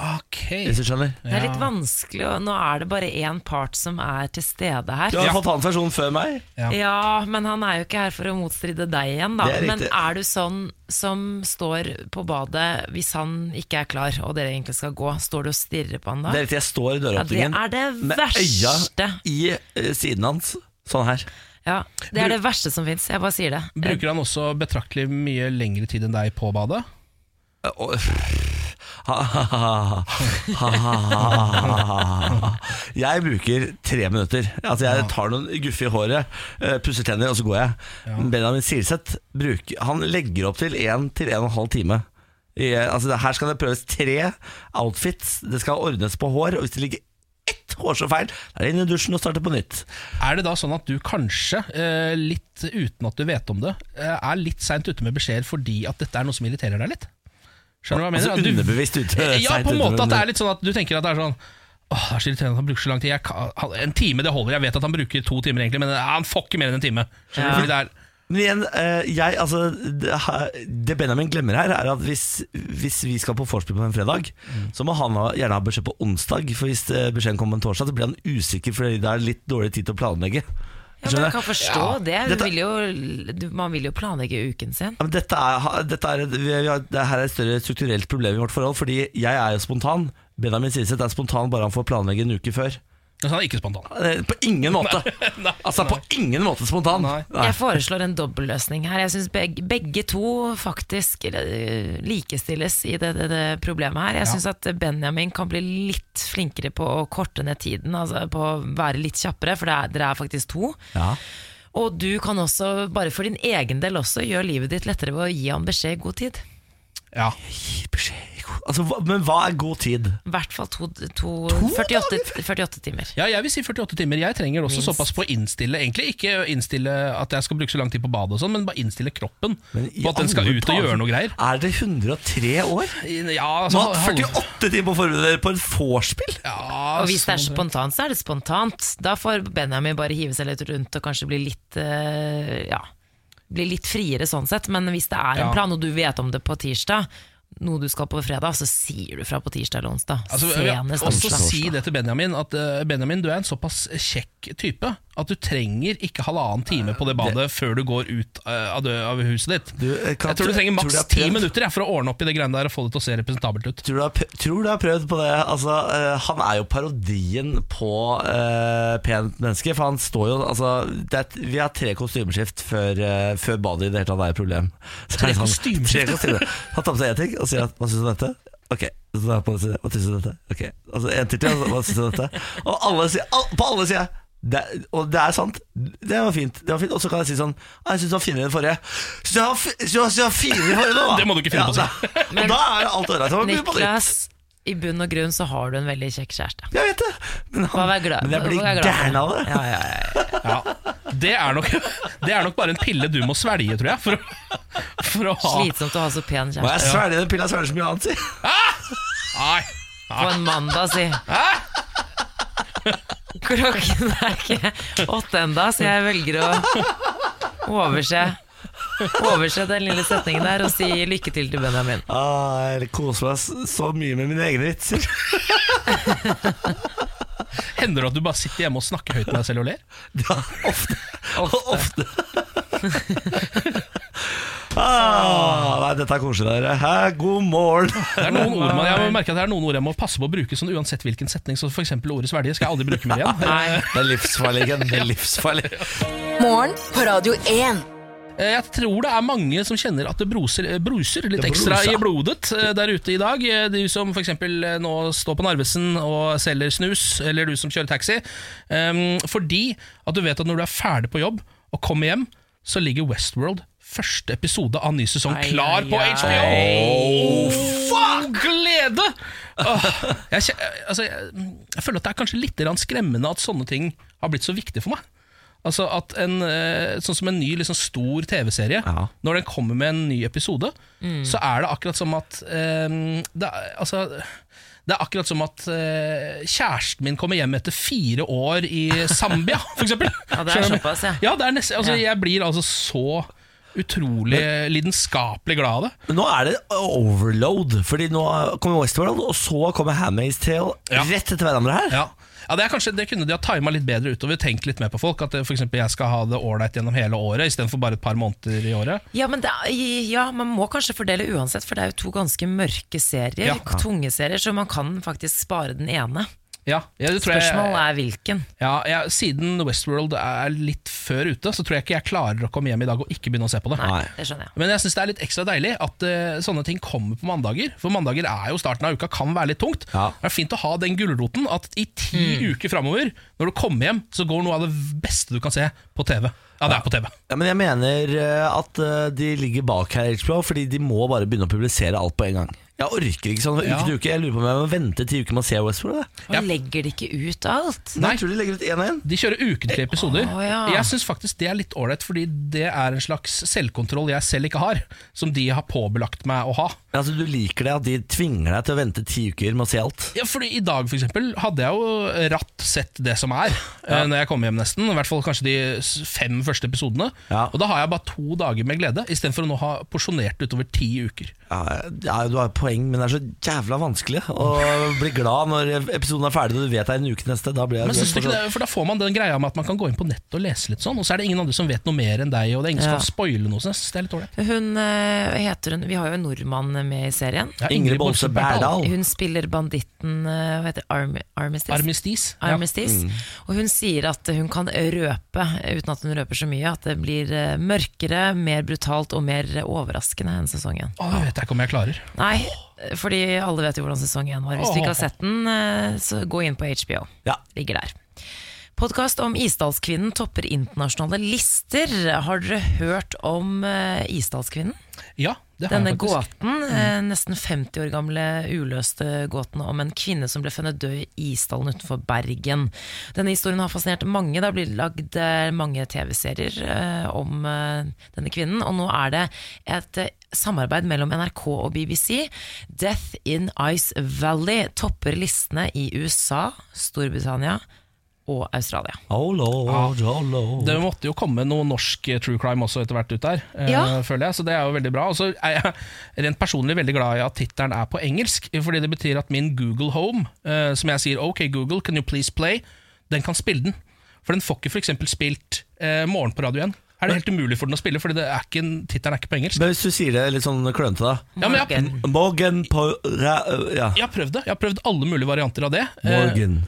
[SPEAKER 2] Ok
[SPEAKER 1] Hvis du skjønner
[SPEAKER 3] Det er litt vanskelig, og nå er det bare én part som er til stede her.
[SPEAKER 1] Du har fått hans versjon før meg.
[SPEAKER 2] Ja.
[SPEAKER 3] Ja, men han er jo ikke her for å motstride deg igjen, da.
[SPEAKER 1] Er
[SPEAKER 3] men er du sånn som står på badet hvis han ikke er klar, og dere egentlig skal gå? Står du og stirrer på han da?
[SPEAKER 1] Det er riktig, jeg står i
[SPEAKER 3] Ja, det er det
[SPEAKER 1] med øya i eh, siden hans. Sånn her.
[SPEAKER 3] Ja, det er det verste som fins. Jeg bare sier det.
[SPEAKER 2] Bruker han også betraktelig mye lengre tid enn deg på badet?
[SPEAKER 1] Og- Jeg bruker tre minutter. Altså Jeg tar noen guffe i håret, eh, pusser tenner, og så går jeg. Benjamin Silseth bruker, Han legger opp til én til en og en halv time. I, altså Her skal det prøves tre outfits. Det skal ordnes på hår. Og hvis det ligger ett hårstrå feil, da er det inn i dusjen og starte på nytt.
[SPEAKER 2] Er det da sånn at du kanskje, eh, litt uten at du vet om det, eh, er litt seint ute med beskjeder fordi at dette er noe som irriterer deg litt? Skjønner du hva jeg mener?
[SPEAKER 1] Altså
[SPEAKER 2] du-
[SPEAKER 1] underbevisst ute.
[SPEAKER 2] Ja, på en måte at det er litt sånn at du tenker at det er sånn Åh, det er så irriterende at han bruker så lang tid kan- han- En time det holder, jeg vet at han bruker to timer egentlig Men han får ikke mer enn en time Skjønner
[SPEAKER 3] Ja.
[SPEAKER 2] du? Fordi det er
[SPEAKER 1] Men igjen, eh, jeg, altså, det, Benjamin glemmer her, er at hvis, hvis vi skal på vorspiel på en fredag, så må han gjerne ha beskjed på onsdag. For hvis eh, beskjeden kommer på en torsdag, så blir han usikker fordi det er litt dårlig tid til å planlegge.
[SPEAKER 3] Ja, men jeg kan forstå det. Du
[SPEAKER 1] Dette-
[SPEAKER 3] vil jo, du, man vil jo planlegge uken sin.
[SPEAKER 1] Ja, men dette er, dette er, vi har, det her er et større strukturelt problem i vårt forhold, fordi jeg er jo spontan. Benjamin Silseth er spontan bare han får planlegge en uke før.
[SPEAKER 2] Altså, han er ikke spontan
[SPEAKER 1] Eh, På ingen måte! <laughs>
[SPEAKER 2] Nei,
[SPEAKER 1] Altså på ingen måte spontan.
[SPEAKER 2] Nei.
[SPEAKER 3] Jeg foreslår en dobbeltløsning her. Jeg syns begge, begge to faktisk eh, likestilles i det, det, det problemet her. Jeg syns at Benjamin kan bli litt flinkere på å korte ned tiden, altså på å være litt kjappere, for det er, dere er faktisk to.
[SPEAKER 1] Ja.
[SPEAKER 3] Og du kan også, bare for din egen del også, gjøre livet ditt lettere ved å gi han beskjed i god tid.
[SPEAKER 2] Ja,
[SPEAKER 1] Gi beskjed altså, hva- Men hva er god tid?
[SPEAKER 3] I hvert fall to, to, 48, 48 timer.
[SPEAKER 2] Ja, jeg vil si 48 timer. Jeg trenger også
[SPEAKER 3] Minst.
[SPEAKER 2] såpass på å innstille Egentlig ikke innstille at jeg skal bruke så lang tid på badet, og sånn men bare innstille kroppen på at den skal ut og gjøre noe greier.
[SPEAKER 1] Er det 103 år?
[SPEAKER 2] Ja,
[SPEAKER 1] altså,
[SPEAKER 2] altså,
[SPEAKER 1] har 48 timer på å forberede dere på et vorspiel?
[SPEAKER 2] Ja,
[SPEAKER 3] Og hvis det er
[SPEAKER 2] sånn-
[SPEAKER 3] spontant, så er det spontant. Da får Benjamin bare hive seg litt rundt og kanskje bli litt uh, Ja, blir litt friere sånn sett. Men hvis det er en
[SPEAKER 2] Ja.
[SPEAKER 3] plan, og du vet om det på tirsdag, noe du skal på fredag, så sier du fra på tirsdag eller onsdag.
[SPEAKER 2] Altså,
[SPEAKER 3] Senest onsdag.
[SPEAKER 2] Også si det til Benjamin At eh, Benjamin, du er en såpass kjekk type At du trenger ikke halvannen time på det badet Før du går ut eh, av, av huset ditt
[SPEAKER 1] Du, eh, kan-
[SPEAKER 2] Jeg tror du trenger maks ti minutter jeg, For å ordne opp i det greiene der Og få det til å se representabelt ut
[SPEAKER 1] Tror du, har, tror du har prøvd på det? Altså, uh, han er jo parodien på uh, pent menneske. For han står jo altså, det er, Vi har tre kostymeskift før, uh, før badet i det hele tatt er et problem. Så
[SPEAKER 2] Tre
[SPEAKER 1] det sånn-
[SPEAKER 2] kostymeskift?
[SPEAKER 1] Han tar på seg én ting og sier at, 'hva syns du om dette?' Ok, jeg hva syns du om dette? Ok, altså en til til, hva syns du om dette? Og alle sier, all, på alle jeg det, og det er sant. Det var fint. Det var fint. Og så kan jeg si sånn «Ah, Jeg syns du var finere enn forrige. Syns du var, finere enn forrige nå, da? <laughs>
[SPEAKER 2] Det må du ikke finne på å si.
[SPEAKER 1] da- da er alt ålreit.
[SPEAKER 3] Niklas, i bunn og grunn så har du en veldig kjekk kjæreste.
[SPEAKER 1] Jeg vet det. Men,
[SPEAKER 3] han,
[SPEAKER 1] men jeg blir gæren av det.
[SPEAKER 3] Ja, ja, ja, ja.
[SPEAKER 2] ja. det, er nok, det er nok bare en pille du må svelge, tror jeg For å, for å ha
[SPEAKER 3] Slitsomt å ha så pen
[SPEAKER 1] Må jeg
[SPEAKER 3] kjæreste.
[SPEAKER 1] svelge den pilla, svelge så mye annet, si.
[SPEAKER 2] Nei,
[SPEAKER 3] På en mandag, si. Klokken er ikke åtte enda, så jeg velger å overse Overse den lille setningen der og si lykke til til Benjamin.
[SPEAKER 1] Ah, jeg koser meg så mye med mine egne vitser.
[SPEAKER 2] Hender det at du bare sitter hjemme og snakker høyt med deg selv og ler?
[SPEAKER 1] Ja, ofte. ofte. Ah, nei, dette er koselig, dere. Hæ, god morgen.
[SPEAKER 2] Det er noen ord man, jeg må merke at det er noen ord jeg må passe på å bruke sånn uansett hvilken setning. Så for eksempel verdige skal jeg aldri bruke mer igjen. <laughs>
[SPEAKER 3] Nei.
[SPEAKER 1] Det er livsfarlig, Det er livsfarlig.
[SPEAKER 4] Morgen på Radio 1.
[SPEAKER 2] Eh, Jeg tror det er mange som kjenner at det bruser, eh, bruser litt
[SPEAKER 1] Det
[SPEAKER 2] ekstra i blodet eh, der ute i dag. De Du som f.eks. nå står på Narvesen og selger snus, eller du som kjører taxi. Ehm, fordi at du vet at når du er ferdig på jobb og kommer hjem, så ligger Westworld første episode av ny sesong
[SPEAKER 3] Ai,
[SPEAKER 2] klar
[SPEAKER 3] ai,
[SPEAKER 2] på
[SPEAKER 3] ai.
[SPEAKER 2] HBO! Oh, fuck! Glede! Oh, jeg, altså, jeg, jeg føler at det er kanskje litt skremmende at sånne ting har blitt så viktig for meg. Altså at en, eh, Sånn som en ny liksom, stor TV-serie
[SPEAKER 1] Ja.
[SPEAKER 2] Når den kommer med en ny episode Så er det akkurat som at um, det, altså, Det er akkurat som at uh, kjæresten min kommer hjem etter fire år i Zambia, eksempel. <laughs>
[SPEAKER 3] Ja, det er såpass, ja.
[SPEAKER 2] Ja, det er nesten, altså,
[SPEAKER 3] Ja.
[SPEAKER 2] Jeg blir altså så utrolig lidenskapelig glad av det.
[SPEAKER 1] Men nå er det overload, Fordi nå kommer Westworld, og så kommer Handmaid's Tale
[SPEAKER 2] Ja.
[SPEAKER 1] rett etter hverandre her.
[SPEAKER 2] Ja, ja det, er kanskje, det kunne de ha tima litt bedre utover. Tenkt litt mer på folk. At for eksempel, jeg skal ha det ålreit gjennom hele året istedenfor bare et par måneder i året.
[SPEAKER 3] Ja, men det, ja, man må kanskje fordele uansett, for det er jo to ganske mørke serier.
[SPEAKER 2] Ja.
[SPEAKER 3] Tunge serier, så man kan faktisk spare den ene.
[SPEAKER 2] Ja, ja, det tror jeg-
[SPEAKER 3] Spørsmålet er hvilken.
[SPEAKER 2] Ja, jeg, Siden Westworld er litt før ute, så tror jeg ikke jeg klarer å komme hjem i dag og ikke begynne å se på det.
[SPEAKER 3] Nei, det skjønner jeg.
[SPEAKER 2] Men jeg syns det er litt ekstra deilig at uh, sånne ting kommer på mandager. For mandager er jo starten av uka, kan være litt tungt.
[SPEAKER 1] Ja.
[SPEAKER 2] Det er fint å ha den gulroten at i ti uker framover, når du kommer hjem, så går noe av det beste du kan se på TV. Ja, det er på TV.
[SPEAKER 1] Ja, men jeg mener eh, at eh, de ligger bak her, HBO, fordi de må bare begynne å publisere alt på en gang. Jeg orker ikke sånn uke
[SPEAKER 2] Ja.
[SPEAKER 1] til uke. Jeg lurer på om jeg må vente ti uker med å se Westworld. jeg.
[SPEAKER 3] Og legger de ikke ut alt?
[SPEAKER 1] Nei, jeg tror de legger ut én og én.
[SPEAKER 2] De kjører ukentlige episoder.
[SPEAKER 3] Å, ja.
[SPEAKER 2] Jeg syns faktisk det er litt ålreit, fordi det er en slags selvkontroll jeg selv ikke har. Som de har påbelagt meg å ha.
[SPEAKER 1] Altså, du liker det at de tvinger deg til å vente ti uker med å se alt?
[SPEAKER 2] Ja, fordi I dag for eksempel, hadde jeg jo ratt sett det som er, eh, når jeg kom hjem nesten. I hvert fall kanskje de s- fem første episodene.
[SPEAKER 1] Ja.
[SPEAKER 2] Og da har jeg bare to dager med glede, istedenfor å nå ha porsjonert utover ti uker.
[SPEAKER 1] Ja, ja, Du har et poeng, men det er så jævla vanskelig å bli glad når episoden er ferdig og du vet det er en uke neste. Da blir jeg
[SPEAKER 2] Men synes du ikke det, for Da får man den greia med at man kan gå inn på nettet og lese litt sånn, og så er det ingen andre som vet noe mer enn deg, og det er ingen som
[SPEAKER 3] Ja.
[SPEAKER 2] kan spoile noe. Så jeg synes det er litt ålreit.
[SPEAKER 3] Hun eh, heter hun Vi har jo en nordmann med i serien.
[SPEAKER 2] Ja,
[SPEAKER 1] Ingrid Bolse Berdal.
[SPEAKER 3] Hun spiller banditten eh, Hva heter? Arm, Armistice?
[SPEAKER 2] Armistice. Ja.
[SPEAKER 3] Armistice. Og hun sier at hun kan røpe, uten at hun røper så mye, at det blir eh, mørkere, mer brutalt og mer overraskende enn sesongen.
[SPEAKER 2] Å, det vet jeg ikke om jeg klarer.
[SPEAKER 3] Nei, fordi alle vet jo hvordan sesong én var. Hvis du ikke har sett den, eh, så gå inn på HBO.
[SPEAKER 1] Ja.
[SPEAKER 3] Ligger der. Podkast om Isdalskvinnen topper internasjonale lister. Har dere hørt om eh, Isdalskvinnen?
[SPEAKER 2] Ja,
[SPEAKER 3] Denne gåten, mm. nesten 50 år gamle uløste gåten om en kvinne som ble funnet død i isdalen utenfor Bergen. Denne historien har fascinert mange. Det har blitt lagd eh, mange TV-serier eh, om eh, denne kvinnen. Og nå er det et eh, samarbeid mellom NRK og BBC. Death in Ice Valley topper listene i USA, Storbritannia og Australia.
[SPEAKER 1] Oh lord, oh lord.
[SPEAKER 2] Det måtte jo komme noe norsk eh, true crime også etter hvert ut der,
[SPEAKER 3] ja.
[SPEAKER 2] uh, føler jeg. Så det er jo veldig bra. Og så er jeg rent personlig veldig glad i at tittelen er på engelsk, fordi det betyr at min Google Home, uh, som jeg sier OK Google, can you please play, den kan spille den. For den får ikke f.eks. spilt uh, Morgen på radio 1. Er det helt umulig for den å spille, fordi det er ikke en- tittelen er ikke på engelsk.
[SPEAKER 1] Men hvis du sier det litt sånn klønete, da.
[SPEAKER 2] Ja, men jeg.
[SPEAKER 3] Morgan
[SPEAKER 1] på ra... Ja.
[SPEAKER 2] jeg har prøvd det. Jeg har prøvd alle mulige varianter av det. Eh,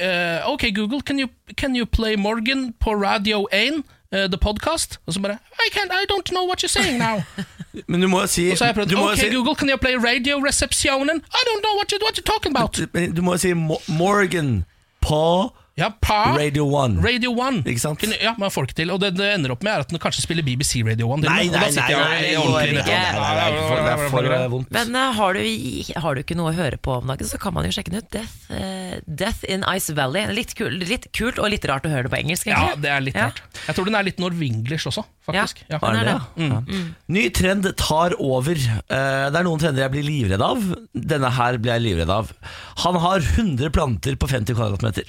[SPEAKER 2] Eh, OK Google, can you, can you play Morgan på Radio 1? uh, the podcast? Og så bare I, can't, I don't know what you're saying now. <laughs>
[SPEAKER 1] Men du må jo si
[SPEAKER 2] Og så har jeg prøvd Ok
[SPEAKER 1] si-
[SPEAKER 2] Google, can you play radio receptionen? I don't know what, you, what you're talking about
[SPEAKER 1] Men Du må jo si Mo Morgan på
[SPEAKER 2] Ja, pa
[SPEAKER 1] Radio 1.
[SPEAKER 2] Radio 1
[SPEAKER 1] Ikke sant?
[SPEAKER 2] Kunne- Ja, man får ikke til Og det det ender opp med er at den kanskje spiller BBC Radio 1
[SPEAKER 1] Nei,
[SPEAKER 2] Og da
[SPEAKER 1] nei,
[SPEAKER 2] sitter
[SPEAKER 1] nei,
[SPEAKER 2] jeg
[SPEAKER 1] nei,
[SPEAKER 2] i
[SPEAKER 1] det går ikke.
[SPEAKER 2] nettopp.
[SPEAKER 1] Nei, nei, nei, for- Det er for eh, vondt.
[SPEAKER 3] Men eh, har, du, har du ikke noe å høre på om dagen, så kan man jo sjekke den ut. Death, eh, Death in Ice Valley. Litt, kul, litt kult og litt rart å høre det på engelsk.
[SPEAKER 2] Ja,
[SPEAKER 3] egentlig.
[SPEAKER 2] det er litt
[SPEAKER 3] Ja.
[SPEAKER 2] rart Jeg tror den er litt norvinglish også, faktisk
[SPEAKER 3] Ja.
[SPEAKER 2] ja.
[SPEAKER 3] Den er
[SPEAKER 1] det,
[SPEAKER 3] det.
[SPEAKER 1] ja? Mm. Ny trend tar over. Eh, Det er noen trender jeg blir livredd av. Denne her blir jeg livredd av. Han har 100 planter på 50 kvadratmeter.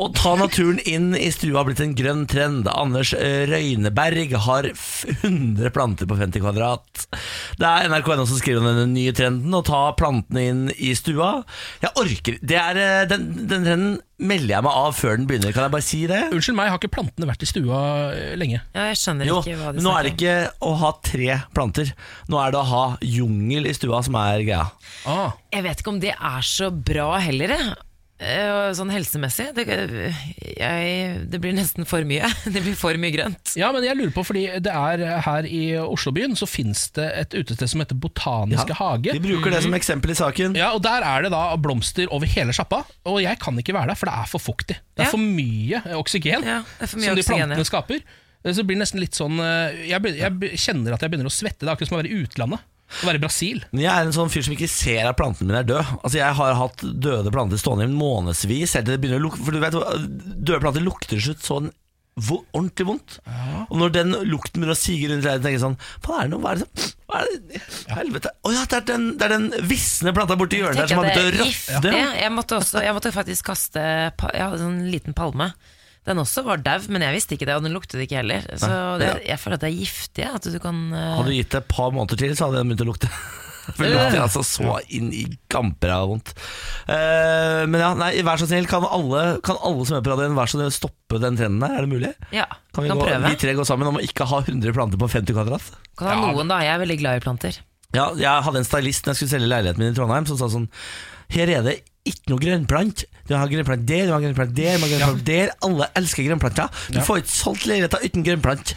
[SPEAKER 1] Å ta naturen inn i stua har blitt en grønn trend. Anders eh, Røyneberg har 100 planter på 50 kvadrat. Det er NRK.no som skriver om denne nye trenden, å ta plantene inn i stua. Jeg orker det er, eh, den, den trenden melder jeg meg av før den begynner. Kan jeg bare si det?
[SPEAKER 2] Unnskyld meg, har ikke plantene vært i stua eh, lenge?
[SPEAKER 3] Ja, jeg skjønner
[SPEAKER 1] Jo,
[SPEAKER 3] ikke hva de
[SPEAKER 1] men nå er det ikke å ha tre planter. Nå er det å ha jungel i stua som er greia.
[SPEAKER 2] Ah,
[SPEAKER 3] Jeg vet ikke om det er så bra heller, jeg. Eh, Sånn helsemessig. Det, jeg, det blir nesten for mye. <laughs> Det blir for mye grønt.
[SPEAKER 2] ja, men jeg lurer på Fordi det er eh, her i Oslobyen Så finnes det et utested som heter Botaniske Hage
[SPEAKER 1] De bruker det som eksempel i saken.
[SPEAKER 2] Ja, og Der er det da blomster over hele sjappa, og jeg kan ikke være der, for det er for fuktig. Det er
[SPEAKER 3] Ja.
[SPEAKER 2] for mye eh, oksygen
[SPEAKER 3] Ja, for mye
[SPEAKER 2] som de plantene
[SPEAKER 3] ja. skaper.
[SPEAKER 2] skaper. Så det blir nesten litt sånn eh, Jeg, jeg kjenner at jeg begynner å svette. Det er akkurat som å være i utlandet. Å være i Brasil.
[SPEAKER 1] Jeg er en sånn fyr som ikke ser at plantene mine er døde. Altså Jeg har hatt døde planter stående i månedsvis. helt til det begynner å lukte For du vet, Døde planter lukter til slutt sånn vo ordentlig vondt. Og når den lukten begynner å sige rundt deg, tenker jeg sånn Hva er det nå? Hva er det, hva er det? Helvete. Å ja, det er den, det er den visne planta borti hjørnet der som har begynt å råtne.
[SPEAKER 3] giftig. Jeg måtte, også, jeg måtte faktisk kaste Jeg hadde en sånn liten palme. Den også var daud, men jeg visste ikke det, og den luktet ikke heller. Så det, jeg føler at det er giftig. At du kan uh...
[SPEAKER 1] Hadde du gitt det et par måneder til, så hadde den begynt å lukte. <laughs> For det lukter altså så inn i gamper av vondt. Uh, men ja, nei, vær så snill, kan alle, kan alle som er på radioen Vær så snill stoppe den trenden der? Er det mulig?
[SPEAKER 3] Ja,
[SPEAKER 1] Kan vi,
[SPEAKER 3] kan
[SPEAKER 1] gå,
[SPEAKER 3] prøve.
[SPEAKER 1] vi tre gå sammen om å ikke ha 100 planter på 50 kvadrat?
[SPEAKER 3] Kan ha noen, da. Jeg er veldig glad i planter.
[SPEAKER 1] Ja, jeg hadde en stylist når jeg skulle selge leiligheten min i Trondheim, som sa sånn Her er det ikke noe grønnplant. Du har grønnplant der, du har grønnplant der, du har grønnplant der. Alle elsker grønnplanter. Du
[SPEAKER 2] Ja.
[SPEAKER 1] får ikke solgt leiligheter uten grønnplant.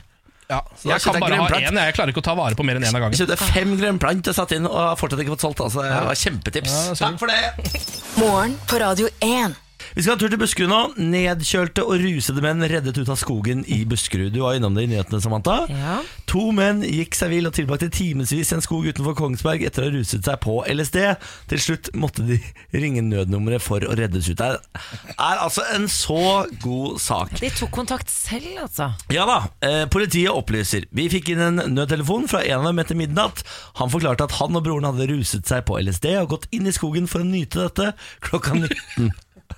[SPEAKER 2] Ja,
[SPEAKER 1] Så
[SPEAKER 2] jeg kan bare ha én. Jeg klarer ikke å ta vare på mer enn én av
[SPEAKER 1] Jeg
[SPEAKER 2] gangen.
[SPEAKER 1] kjøpte fem grønnplant og satt inn, og har fortsatt ikke fått solgt. Altså, det var kjempetips.
[SPEAKER 2] Ja,
[SPEAKER 1] Takk for det.
[SPEAKER 4] Morgen på Radio 1.
[SPEAKER 1] Vi skal ha tur til Buskerud nå. Nedkjølte og rusede menn reddet ut av skogen i Buskerud. Du var innom det i nyhetene, Samantha.
[SPEAKER 3] Ja.
[SPEAKER 1] To menn gikk seg vill og tilbrakte timevis i en skog utenfor Kongsberg etter å ha ruset seg på LSD. Til slutt måtte de ringe nødnummeret for å reddes ut. Det er altså en så god sak.
[SPEAKER 3] De tok kontakt selv, altså.
[SPEAKER 1] Ja da, eh, politiet opplyser. Vi fikk inn en nødtelefon fra en av dem etter midnatt. Han forklarte at han og broren hadde ruset seg på LSD og gått inn i skogen for å nyte dette klokka 19.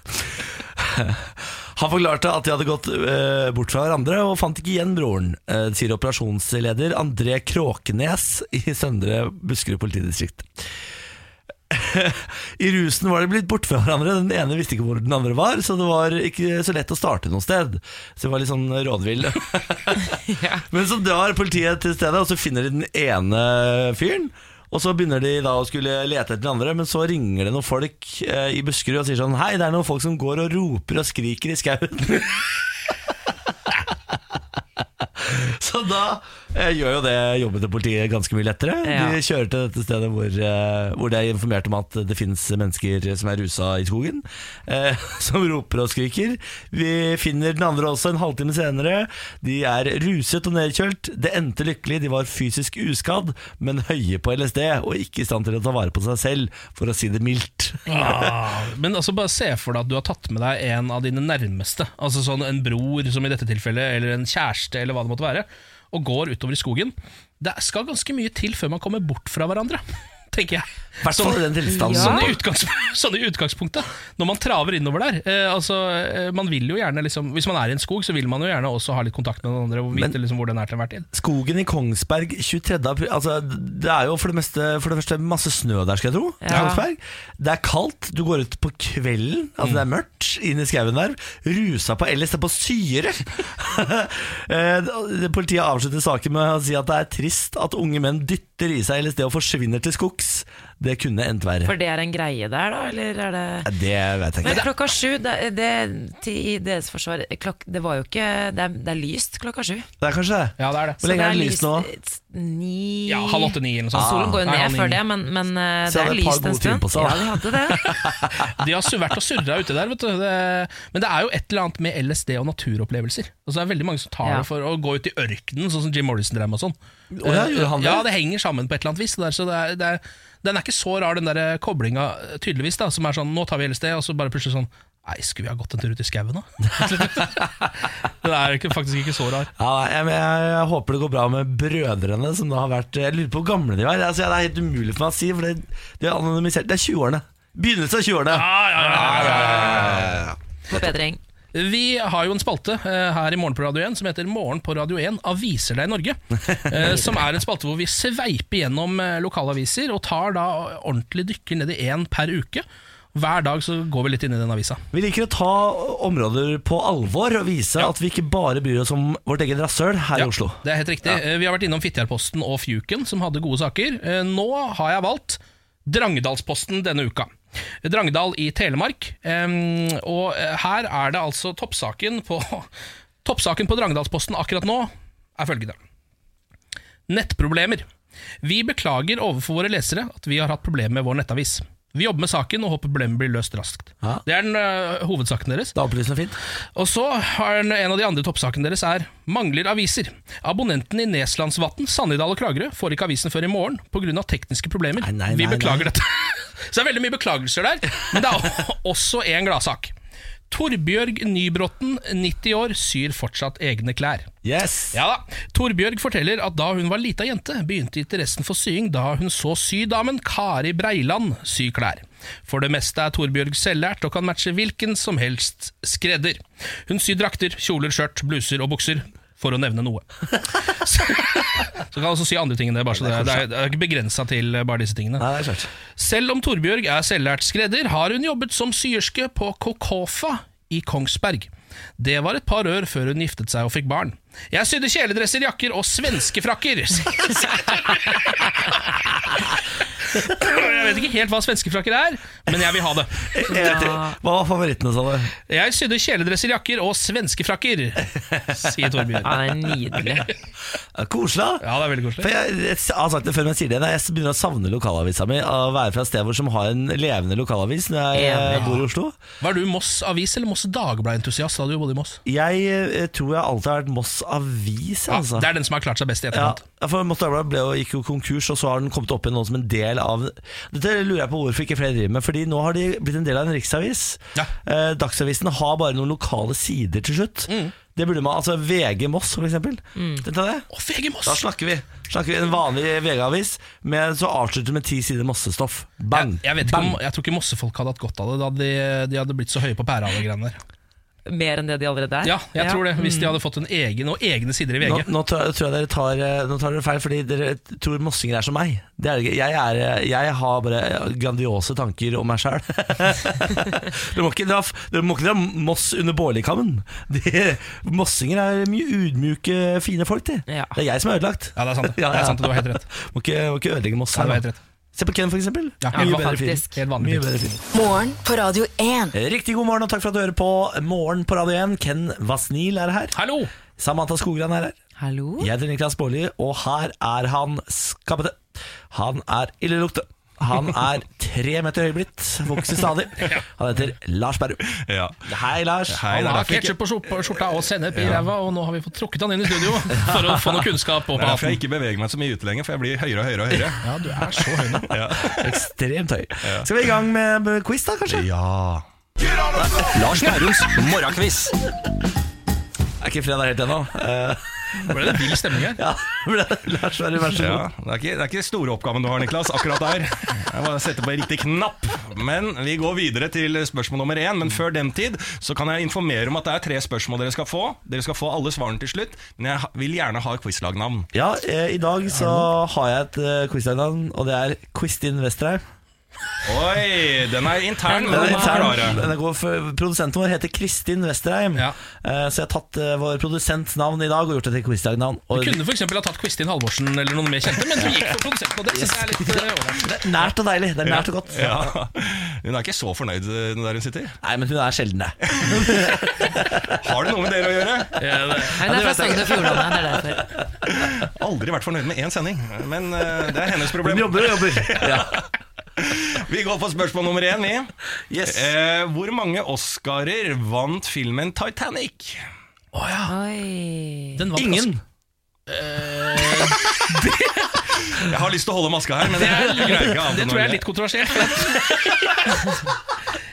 [SPEAKER 1] <laughs> Han forklarte at de hadde gått uh, bort fra hverandre og fant ikke igjen broren, uh, sier operasjonsleder André Kråkenes i Søndre Buskerud politidistrikt. <laughs> I rusen var de blitt borte fra hverandre. Den ene visste ikke hvor den andre var, så det var ikke så lett å starte noe sted. Så det var litt sånn rådvill. <laughs> Men så drar politiet til stedet, og så finner de den ene fyren. Og så begynner de da å skulle lete etter andre, men så ringer det noen folk eh, i Buskerud og sier sånn Hei, det er noen folk som går og roper og skriker i skauen. <laughs> Så da eh, gjør jo det jobben til politiet ganske mye lettere.
[SPEAKER 3] Ja.
[SPEAKER 1] De kjører til dette stedet hvor, eh, hvor det er informert om at det finnes mennesker som er rusa i skogen, eh, <laughs> som roper og skriker. Vi finner den andre også en halvtime senere. De er ruset og nedkjølt. Det endte lykkelig. De var fysisk uskadd, men høye på LSD og ikke i stand til å ta vare på seg selv, for å si det mildt. <laughs>
[SPEAKER 2] Ah, men altså bare se for deg at du har tatt med deg en av dine nærmeste. Altså sånn En bror, som i dette tilfellet, eller en kjæreste, eller hva det måtte være, og går utover i skogen. Det skal ganske mye til før man kommer bort fra hverandre, tenker jeg.
[SPEAKER 1] Hvert fall i den tilstanden.
[SPEAKER 2] Sånn, i utgangs, <laughs> sånn i utgangspunktet. Når man traver innover der. Eh, altså, eh, man vil jo gjerne liksom, Hvis man er i en skog, så vil man jo gjerne også ha litt kontakt med den andre og vite
[SPEAKER 1] Men-
[SPEAKER 2] liksom hvor den er til enhver tid.
[SPEAKER 1] Skogen i Kongsberg 23. april altså, Det er jo for det, meste, for det første masse snø der, skal jeg tro.
[SPEAKER 3] Ja.
[SPEAKER 1] Det er kaldt, du går ut på kvelden, altså det er mørkt, inn i skauen der. Rusa på LSD på syre! <laughs> Eh, Politiet avslutter saken med å si at det er trist at unge menn dytter i seg LSD og forsvinner til skogs. weeks Det kunne endt verre.
[SPEAKER 3] For det er en greie der, da? Eller er det
[SPEAKER 1] Det vet jeg
[SPEAKER 3] Men klokka sju, det, det, til, i deres forsvar klok, Det var jo ikke Det er, det er lyst klokka sju.
[SPEAKER 1] Det er kanskje det.
[SPEAKER 2] Ja, det er det.
[SPEAKER 1] Hvor lenge er det lyst nå?
[SPEAKER 3] Ni
[SPEAKER 2] Ja, Halv åtte-ni eller noe sånt.
[SPEAKER 3] Solen går jo ned før det, men, men eh,
[SPEAKER 1] Så
[SPEAKER 3] det
[SPEAKER 1] hadde
[SPEAKER 3] er
[SPEAKER 1] et par
[SPEAKER 3] lyst en
[SPEAKER 1] gode timer på
[SPEAKER 3] stund.
[SPEAKER 1] seg.
[SPEAKER 3] Ja, de hadde det. <laughs>
[SPEAKER 2] De har vært og surra ute der, vet du. Det, men det er jo et eller annet med LSD og naturopplevelser. Og så er det veldig mange som tar
[SPEAKER 3] Ja.
[SPEAKER 2] det for å gå ut i ørkenen, sånn som Jim Morrison drev med og sånn.
[SPEAKER 1] Oh, ja, det?
[SPEAKER 2] Ja, det henger sammen på et eller annet vis. Det der, så det er, det er, den er ikke så rar, den der koblinga, tydeligvis, da, som er sånn nå tar vi LSD, og så bare plutselig sånn Nei, skulle vi ha gått en tur ut i skauen, da? <laughs> den er ikke, faktisk ikke så rar.
[SPEAKER 1] Ja, jeg, jeg, jeg håper det går bra med brødrene som da har vært Jeg lurer på hvor gamle de var. Altså, det er helt umulig for meg å si, for det, de er anonymisert. Det er 20-årene. Begynnelsen av 20-årene.
[SPEAKER 3] Forbedring.
[SPEAKER 2] Vi har jo en spalte eh, her i Morgen på Radio 1 som heter Morgen på Radio 1 aviser deg i Norge. <laughs> Eh, som er en spalte hvor vi sveiper gjennom eh, lokalaviser og tar da ordentlig dykker ned i én per uke. Hver dag så går vi litt inn i den avisa.
[SPEAKER 1] Vi liker å ta områder på alvor og vise at vi ikke bare bryr oss om vårt eget rasshøl her
[SPEAKER 2] Ja,
[SPEAKER 1] i Oslo.
[SPEAKER 2] Det er helt riktig. Ja. Vi har vært innom Fitjarposten og Fjuken, som hadde gode saker. Nå har jeg valgt Drangedalsposten denne uka. Drangedal i Telemark. Og eh, her er det altså toppsaken på <laughs> Toppsaken på Drangedalsposten akkurat nå er følgende. Nettproblemer. Vi beklager overfor våre lesere at vi har hatt problemer med vår nettavis. Vi jobber med saken og håper problemet blir løst raskt.
[SPEAKER 1] Ja.
[SPEAKER 2] Det er den eh, hovedsaken deres.
[SPEAKER 1] Det er opplysende fint.
[SPEAKER 2] Og så har den- en av de andre toppsakene deres er Mangler aviser. Abonnenten i Neslandsvatn, Sannidal og Kragerø får ikke avisen før i morgen pga. tekniske problemer.
[SPEAKER 1] Nei, nei,
[SPEAKER 2] Vi
[SPEAKER 1] nei,
[SPEAKER 2] beklager dette. <laughs> Så det er veldig mye beklagelser der, men det er <laughs> også en gladsak. Torbjørg Nybråten, 90 år, syr fortsatt egne klær.
[SPEAKER 1] Yes!
[SPEAKER 2] Ja da. Torbjørg forteller at da hun var lita jente, begynte interessen for sying da hun så sydamen Kari Breiland sy klær. For det meste er Torbjørg selvlært og kan matche hvilken som helst skredder. Hun syr drakter, kjoler, skjørt, bluser og bukser. For å nevne noe. <laughs> Så, så kan også si andre ting enn det. Bare så det, det, er, det er ikke begrensa til bare disse tingene.
[SPEAKER 1] Nei, det er klart.
[SPEAKER 2] Selv om Torbjørg er selvlært skredder, har hun jobbet som syerske på Kokofa i Kongsberg. Det var et par år før hun giftet seg og fikk barn. Jeg sydde kjeledresser, jakker og svenske frakker. <laughs> Jeg vet ikke helt hva svenskefrakker er, men jeg vil ha det.
[SPEAKER 1] Hva var favorittene, sa du?
[SPEAKER 2] Jeg sydde kjeledresser, jakker og svenske frakker, sier Torbjørn.
[SPEAKER 3] Ja, det er nydelig.
[SPEAKER 1] Koselig.
[SPEAKER 2] Ja, det er veldig
[SPEAKER 1] For
[SPEAKER 2] koselig.
[SPEAKER 1] jeg, jeg har sagt det før, men jeg sier det igjen. Jeg begynner å savne lokalavisa mi. Å være fra et sted hvor som har en levende lokalavis når jeg eh, bor i Oslo.
[SPEAKER 2] Var du Moss Avis eller Moss Dagblad-entusiast da du bodde i Moss?
[SPEAKER 1] Jeg eh, tror jeg alltid har vært Moss Avis.
[SPEAKER 2] Ja,
[SPEAKER 1] Altså.
[SPEAKER 2] det er den som har klart seg best i
[SPEAKER 1] Ja, for Moss Dagblad ble gikk jo konkurs, og så har den kommet opp igjen nå som en del av Dette lurer jeg på hvorfor ikke flere driver med, Fordi nå har de blitt en del av en riksavis.
[SPEAKER 2] Ja.
[SPEAKER 1] Eh, Dagsavisen har bare noen lokale sider til slutt.
[SPEAKER 2] Mm.
[SPEAKER 1] Det burde man, altså VG Moss, for eksempel. Deg det.
[SPEAKER 2] Å, VG Moss!
[SPEAKER 1] Da snakker vi, snakker vi en vanlig VG-avis, men så avslutter med ti sider Mossestoff. Bang!
[SPEAKER 2] Jeg, jeg, vet ikke
[SPEAKER 1] Bang.
[SPEAKER 2] om, jeg tror ikke Mossefolk hadde hatt godt av det da de, de hadde blitt så høye på pæra.
[SPEAKER 3] Mer enn det de allerede er.
[SPEAKER 2] Ja, jeg tror det. Hvis de hadde fått en egen og egne sider i
[SPEAKER 1] Nå,
[SPEAKER 2] VG.
[SPEAKER 1] nå tror jeg, tror jeg dere tar, eh, nå tar dere feil, fordi dere tror mossinger er som meg. Det er det ikke. Jeg, er, eh, jeg har bare grandiose tanker om meg sjæl. <laughs> dere, må ikke dra dere må ikke dra Moss under bårlikkammen. Mossinger er mye udmjuke, fine folk, de.
[SPEAKER 3] Ja.
[SPEAKER 1] Det er jeg som er ødelagt.
[SPEAKER 2] Ja, det er sant. <laughs> det. Det er sant, Du har helt rett.
[SPEAKER 1] Må ikke, må ikke ødelegge Moss
[SPEAKER 2] Ja,
[SPEAKER 1] her
[SPEAKER 2] du har helt rett.
[SPEAKER 1] Se på Ken, for eksempel.
[SPEAKER 2] Ja,
[SPEAKER 1] Mye
[SPEAKER 3] ja, faktisk.
[SPEAKER 2] Helt vanlig
[SPEAKER 1] Mye bedre film.
[SPEAKER 4] Morgen på Radio 1.
[SPEAKER 1] Riktig god morgen og takk for at du hører på Morgen på Radio 1. Ken Vasnil er her.
[SPEAKER 2] Hallo!
[SPEAKER 1] Samantha Skogran er her.
[SPEAKER 3] Hallo?
[SPEAKER 1] Jeg heter Niklas Baarli, og her er han skabbete. Han er ildelukte. Han er tre meter høy blitt, vokser stadig. <laughs> Han heter Lars Berrum.
[SPEAKER 8] Ja.
[SPEAKER 1] Hei, Lars.
[SPEAKER 8] Hei,
[SPEAKER 2] Han har ketsjup på skjorta- og sennep i ræva, og nå har vi fått trukket han inn i studio for å få noe kunnskap opp
[SPEAKER 8] det er derfor jeg ikke beveger meg så mye ute lenger, for jeg blir høyere og høyere og høyere.
[SPEAKER 2] Ja, du er så høy nå.
[SPEAKER 1] Ekstremt høy. Skal vi i gang med med quiz, da, kanskje?
[SPEAKER 8] Ja.
[SPEAKER 9] Lars Berrums morgenquiz.
[SPEAKER 1] Er ikke fredag helt ennå. Eh,
[SPEAKER 2] Ble det vill stemning her?
[SPEAKER 1] ja, Lars Berrum, vær så
[SPEAKER 8] ja. Det er ikke, det er ikke store oppgaven du har, Niklas, akkurat der. Jeg bare setter på riktig knapp. Men vi går videre til spørsmål nummer én. Men før den tid så kan jeg informere om at det er tre spørsmål dere skal få. Dere skal få alle svarene til slutt, men jeg vil gjerne ha quizlagnavn.
[SPEAKER 1] Ja, eh, I dag så har jeg et uh, quizlagnavn, og det er Quistin Vesterheim.
[SPEAKER 8] Oi, den er intern.
[SPEAKER 1] Den
[SPEAKER 8] Den
[SPEAKER 1] er intern. Den er for, produsenten vår heter Kristin Westerheim.
[SPEAKER 2] Ja.
[SPEAKER 1] Uh, så jeg har tatt uh, vår produsents navn i dag og gjort det til quizlagnavn.
[SPEAKER 2] Du kunne f.eks. ha tatt Kristin Halvorsen eller noen mer kjente, men du gikk for produsenten, og det synes jeg er litt eh,
[SPEAKER 1] det er nært og deilig. Det er nært og godt.
[SPEAKER 8] Ja. Hun er ikke så fornøyd der hun sitter.
[SPEAKER 1] Nei, men hun er sjelden det. <laughs>
[SPEAKER 8] Har det noe med dere å gjøre?
[SPEAKER 2] Ja, det-
[SPEAKER 3] Nei, det er fra Sogn og Fjordane, det er derfor.
[SPEAKER 8] Aldri vært fornøyd med én sending, men uh, det er hennes problem.
[SPEAKER 1] Hun jobber og jobber. <laughs> Ja. <laughs>
[SPEAKER 8] Vi går på spørsmål nummer én, vi.
[SPEAKER 1] Yes.
[SPEAKER 8] Eh, hvor mange Oscarer vant filmen Titanic?
[SPEAKER 3] Oi.
[SPEAKER 2] Den vant
[SPEAKER 1] Ingen. <laughs>
[SPEAKER 8] Jeg har lyst til å holde maska her, men jeg greier ikke annet
[SPEAKER 2] Det tror jeg er litt kontroversielt. <laughs>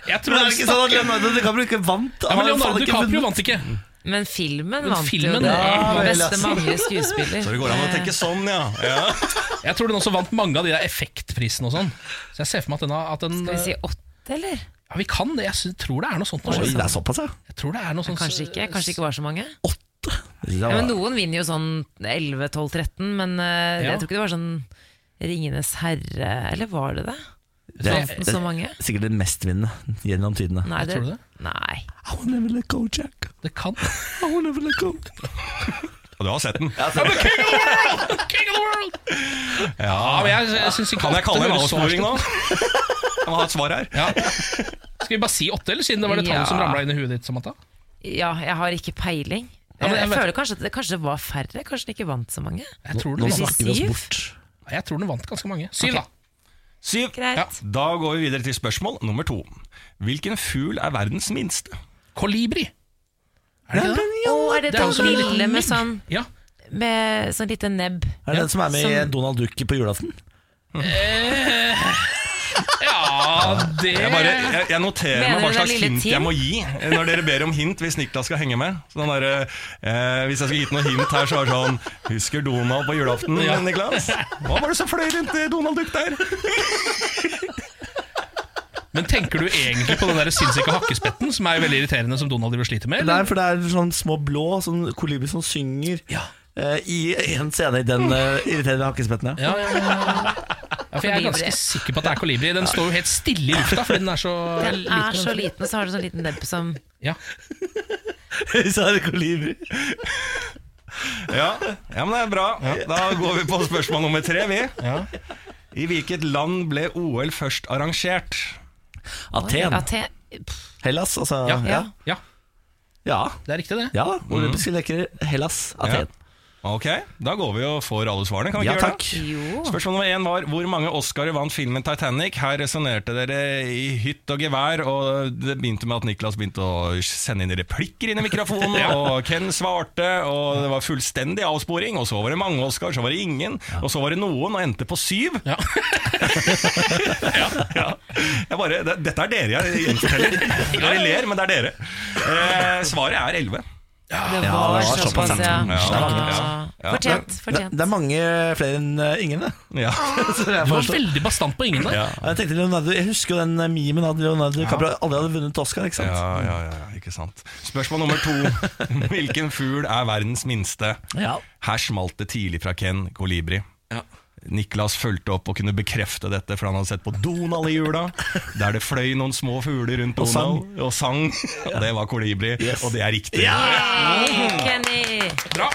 [SPEAKER 2] Jeg, tror
[SPEAKER 1] Men er det ikke sånn at Leonardo DiCaprio ikke vant?
[SPEAKER 2] ja, men Leonardo DiCaprio vant ikke.
[SPEAKER 3] Men filmen vant
[SPEAKER 2] filmen,
[SPEAKER 3] jo det.
[SPEAKER 1] ja, vel,
[SPEAKER 3] Beste
[SPEAKER 1] altså.
[SPEAKER 3] mannlige skuespiller.
[SPEAKER 8] Så det går an å tenke sånn, ja. ja. <laughs>
[SPEAKER 2] Jeg tror den også vant mange av de der effektprisene og sånn. Så jeg ser for meg at den, har- at den
[SPEAKER 3] Skal vi si åtte, eller?
[SPEAKER 2] Ja, vi kan det. Jeg tror det er noe sånt.
[SPEAKER 1] Oi, det er såpass, ja.
[SPEAKER 2] Jeg tror det er noe sånt
[SPEAKER 3] Kanskje ikke, kanskje ikke var så mange.
[SPEAKER 1] Åtte?
[SPEAKER 3] Ja, men Noen vinner jo sånn 11, 12, 13, men uh,
[SPEAKER 2] Ja.
[SPEAKER 3] jeg tror ikke det var sånn Ringenes herre Eller var det det?
[SPEAKER 1] Det er-
[SPEAKER 3] Så, så mange?
[SPEAKER 1] sikkert den mestvinnende gjennom tidene.
[SPEAKER 3] Nei,
[SPEAKER 2] Tror du det?
[SPEAKER 3] Nei.
[SPEAKER 1] I will never let go, Jack.
[SPEAKER 2] Det kan.
[SPEAKER 1] I will never let go.
[SPEAKER 8] Og du har sett den. <laughs>
[SPEAKER 2] King of the world! Ja, men jeg, jeg synes ikke
[SPEAKER 8] Kan jeg kalle
[SPEAKER 2] det en
[SPEAKER 8] avsporing nå? Jeg må ha et svar her.
[SPEAKER 2] Ja. Skal vi bare si åtte, eller siden det var det tallet
[SPEAKER 3] Ja.
[SPEAKER 2] som ramla inn i huet ditt? Samantha?
[SPEAKER 3] Ja, jeg har ikke peiling.
[SPEAKER 2] Ja,
[SPEAKER 3] jeg
[SPEAKER 2] jeg
[SPEAKER 3] føler kanskje at det kanskje det var færre. Kanskje den ikke vant så mange.
[SPEAKER 2] Jeg tror,
[SPEAKER 1] Nå
[SPEAKER 2] nå
[SPEAKER 3] si
[SPEAKER 1] snakker vi oss bort.
[SPEAKER 2] jeg tror den vant ganske mange. Syv, da.
[SPEAKER 8] Syv.
[SPEAKER 3] Greit.
[SPEAKER 2] Ja.
[SPEAKER 8] Da går vi videre til spørsmål nummer to. Hvilken fugl er verdens minste?
[SPEAKER 2] Kolibri. Er det ikke Ja,
[SPEAKER 3] oh, er det
[SPEAKER 2] Det er
[SPEAKER 3] den
[SPEAKER 2] sånn en liten
[SPEAKER 3] lille med sånn,
[SPEAKER 2] Ja.
[SPEAKER 3] med sånn lite nebb?
[SPEAKER 1] Er det den som er med i
[SPEAKER 3] Som-
[SPEAKER 1] Donald Duck på julaften?
[SPEAKER 2] ja, Ja, det
[SPEAKER 8] Jeg, bare, jeg, jeg noterer
[SPEAKER 3] Mener
[SPEAKER 8] meg hva
[SPEAKER 3] du den
[SPEAKER 8] slags
[SPEAKER 3] lille
[SPEAKER 8] hint
[SPEAKER 3] Tim?
[SPEAKER 8] jeg må gi når dere ber om hint hvis Niklas skal henge med. Sånn der, eh, hvis jeg skulle gitt noe hint her, så var det sånn Husker Donald på julaften,
[SPEAKER 2] Ja.
[SPEAKER 8] Niklas? Hva var det som fløy rundt i Donald Duck der?
[SPEAKER 2] Men tenker du egentlig på den der sinnssyke hakkespetten, som er veldig irriterende, som Donald driver og sliter med?
[SPEAKER 1] Det er for det er sånn små blå sånn kolibri som synger eh, i en scene i den uh, irriterende hakkespetten. Ja.
[SPEAKER 2] Ja, ja, ja. Ja, for jeg er ganske sikker på at det er kolibri. Den står jo helt stille i lufta fordi den er så
[SPEAKER 3] Den er så
[SPEAKER 2] liten.
[SPEAKER 3] liten, og så har du sånn liten nebb som
[SPEAKER 2] Ja. <laughs>
[SPEAKER 1] Så er det kolibri.
[SPEAKER 8] Ja, ja, men det er bra. Da går vi på spørsmål nummer tre, vi. I hvilket land ble OL først arrangert?
[SPEAKER 1] Aten.
[SPEAKER 3] Aten.
[SPEAKER 1] Hellas, altså.
[SPEAKER 2] Ja.
[SPEAKER 1] Ja.
[SPEAKER 2] ja,
[SPEAKER 1] ja.
[SPEAKER 2] det er riktig, det.
[SPEAKER 1] ja Olympiske leker Hellas. Aten.
[SPEAKER 8] Ok, da går vi og får alle svarene. Kan vi
[SPEAKER 1] Ja,
[SPEAKER 8] ikke gjøre
[SPEAKER 1] takk.
[SPEAKER 8] det?
[SPEAKER 3] Jo.
[SPEAKER 8] Spørsmål nummer én var hvor mange Oscarer vant filmen Titanic? Her resonnerte dere i hytt og gevær, og det begynte med at Niklas begynte å sende inn replikker inn i mikrofonen, <laughs> og Ken svarte, og det var fullstendig avsporing, og så var det mange Oscar, så var det ingen, og så var det noen, og endte på syv.
[SPEAKER 2] Ja. <laughs>
[SPEAKER 8] ja, ja. Jeg bare, det, dette er dere jeg gjenforteller. <laughs> Dere ler, men det er dere. Eh, svaret er elleve.
[SPEAKER 3] Det
[SPEAKER 1] Ja,
[SPEAKER 3] var
[SPEAKER 1] det var
[SPEAKER 3] såpass,
[SPEAKER 1] såpass,
[SPEAKER 3] ja.
[SPEAKER 8] ja. Ja.
[SPEAKER 3] Fortjent. Fortjent.
[SPEAKER 1] Det, det er mange flere enn eh, ingen, <laughs> det.
[SPEAKER 8] Ja.
[SPEAKER 2] Du var veldig bastant på ingen der.
[SPEAKER 8] Ja.
[SPEAKER 1] jeg, Leonardo, jeg husker jo den eh, memen at Leonardo DiCaprio aldri hadde vunnet Oscar. ikke sant?
[SPEAKER 8] Ja, ja, ja, ikke sant. Spørsmål nummer to. <laughs> Hvilken fugl er verdens minste?
[SPEAKER 1] Ja.
[SPEAKER 8] Her smalt det tidlig fra Ken Kolibri. Niklas fulgte opp og kunne bekrefte dette, for han hadde sett på Donald i jula, der det fløy noen små fugler rundt
[SPEAKER 1] Og sang.
[SPEAKER 8] Og sang. Og det var kolibri, og det er riktig.
[SPEAKER 3] Kenny!
[SPEAKER 2] Bra.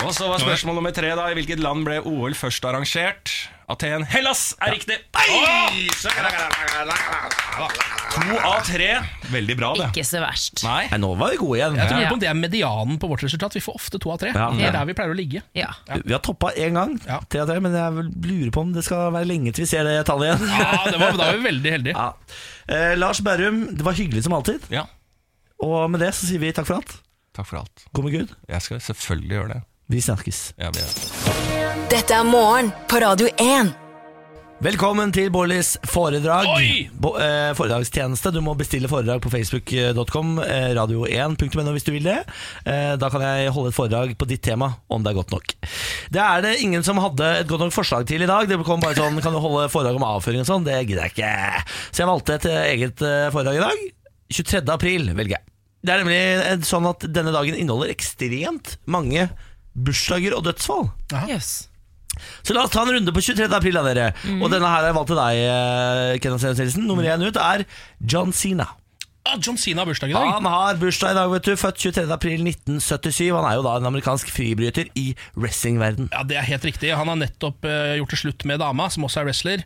[SPEAKER 8] Og så var spørsmål nummer tre, da. I hvilket land ble OL først arrangert? Aten. Hellas er riktig! Oi! To av tre. Veldig bra, det.
[SPEAKER 3] Ikke så verst.
[SPEAKER 8] Nei.
[SPEAKER 1] Nei, nå var vi gode igjen.
[SPEAKER 2] Jeg tror
[SPEAKER 3] Ja.
[SPEAKER 2] på om det er medianen på vårt resultat. Vi får ofte to av tre.
[SPEAKER 1] Ja.
[SPEAKER 2] Det er der vi pleier å ligge.
[SPEAKER 3] Ja.
[SPEAKER 1] Vi har toppa én gang,
[SPEAKER 2] Ja.
[SPEAKER 1] tre av tre, men jeg lurer på om det skal være lenge til vi ser det tallet igjen.
[SPEAKER 2] Ja, det var, Da var vi veldig heldige.
[SPEAKER 1] Ja. Eh, Lars Berrum, det var hyggelig som alltid.
[SPEAKER 8] Ja.
[SPEAKER 1] Og med det så sier vi takk for alt.
[SPEAKER 8] Takk for alt.
[SPEAKER 1] Gå med Gud.
[SPEAKER 8] Jeg skal selvfølgelig gjøre det.
[SPEAKER 1] Vi snakkes.
[SPEAKER 8] Ja, vi er.
[SPEAKER 4] Dette er morgen på Radio 1.
[SPEAKER 1] Velkommen til Bårdlis foredrag. Bo, eh, foredragstjeneste. Du må bestille foredrag på facebook.com, eh, radio1.no hvis du vil det. Eh, da kan jeg holde et foredrag på ditt tema, om det er godt nok. Det er det ingen som hadde et godt nok forslag til i dag. Det kom bare sånn, Kan du holde foredrag om avføring og sånn? Det gidder jeg ikke. Så jeg valgte et eh, eget eh, foredrag i dag. 23. april velger jeg. Det er nemlig eh, sånn at denne dagen inneholder ekstremt mange bursdager og dødsfall.
[SPEAKER 3] Yes.
[SPEAKER 1] Så la oss ta en runde på 23. april da, dere. Og denne her jeg valgt til deg, eh, Kenneth Senus Nilsen. Nummer én ut er John Cena.
[SPEAKER 2] Ah, John Cena har bursdag i dag.
[SPEAKER 1] Han har bursdag i dag, vet du. Født 23. april 1977. Han er jo da en amerikansk fribryter i wrestlingverden.
[SPEAKER 2] Ja, Det er helt riktig. Han har nettopp uh, gjort det slutt med dama, som også er wrestler.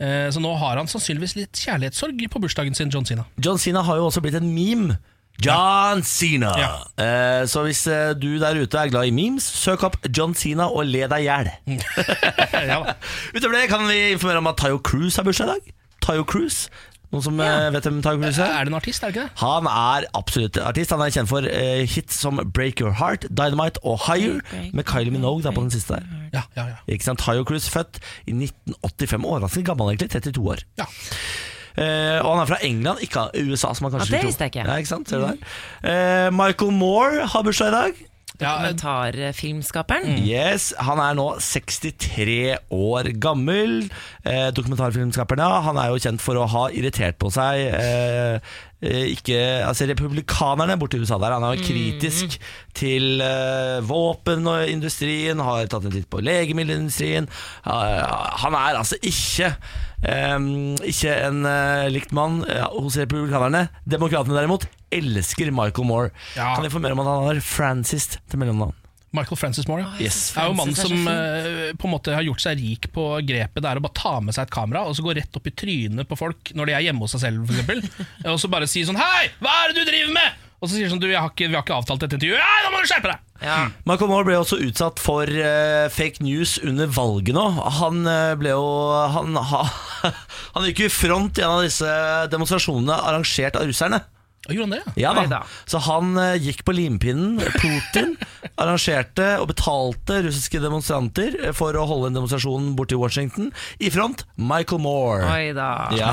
[SPEAKER 2] Uh, så nå har han sannsynligvis litt kjærlighetssorg på bursdagen sin, John Cena.
[SPEAKER 1] John Cena har jo også blitt en meme. John Cena.
[SPEAKER 2] Ja.
[SPEAKER 1] Eh, så hvis eh, du der ute er glad i memes, søk opp John Cena og le deg i hjel. <laughs>
[SPEAKER 2] ja.
[SPEAKER 1] Utover det kan vi informere om at Tayo Cruise har bursdag i dag. Tayo Cruise. Noen som eh, vet hvem Tayo Cruise er?
[SPEAKER 2] Er det en artist, er det ikke det?
[SPEAKER 1] Han er absolutt artist. Han er kjent for eh, hits som Break Your Heart, Dynamite og Higher, med Kylie Minogue da på den siste der.
[SPEAKER 2] Ja, ja, ja.
[SPEAKER 1] Ikke sant? Tayo Cruise født i 1985. Overraskende gammel, egentlig. 32 år.
[SPEAKER 2] ja.
[SPEAKER 1] Eh, og han er fra England, ikke USA. Som han kanskje
[SPEAKER 3] Ja, det visste jeg ikke.
[SPEAKER 1] Ja, ikke sant? Ser du der? Eh, Michael Moore har bursdag i dag.
[SPEAKER 3] Dokumentarfilmskaperen.
[SPEAKER 1] Yes, Han er nå 63 år gammel. Eh, dokumentarfilmskaperen, ja. Han er jo kjent for å ha irritert på seg eh, eh, ikke, altså Republikanerne borte i USA der. Han er jo kritisk til eh, våpenindustrien, har tatt en titt på legemiddelindustrien. Uh, han er altså ikke um, Ikke en uh, likt mann hos republikanerne. Demokratene derimot elsker Michael Moore.
[SPEAKER 2] Ja.
[SPEAKER 1] Kan informere om at han har Francis til mellomnavn.
[SPEAKER 2] Michael Francis Moore. ja.
[SPEAKER 1] Yes.
[SPEAKER 2] Det er jo mannen som eh, på en måte har gjort seg rik på grepet Det er å bare ta med seg et kamera og så gå rett opp i trynet på folk når de er hjemme hos seg selv, f.eks. <laughs> og så bare si sånn Hei, hva er det du driver med? Og så sier sånn Du, jeg har ikke, vi har ikke avtalt dette intervjuet. Nei, da må du skjerpe deg!
[SPEAKER 3] Ja.
[SPEAKER 1] Michael Moore ble også utsatt for uh, fake news under valget nå. Han uh, ble jo Han, ha, <laughs> han gikk jo i front i en av disse demonstrasjonene arrangert av russerne.
[SPEAKER 2] Gjorde han det?
[SPEAKER 1] Ja da.
[SPEAKER 3] Neida.
[SPEAKER 1] Så han eh, gikk på limpinnen. Putin <laughs> arrangerte og betalte russiske demonstranter eh, for å holde en demonstrasjon borte i Washington. I front Michael Moore.
[SPEAKER 3] Oi da.
[SPEAKER 1] Ja.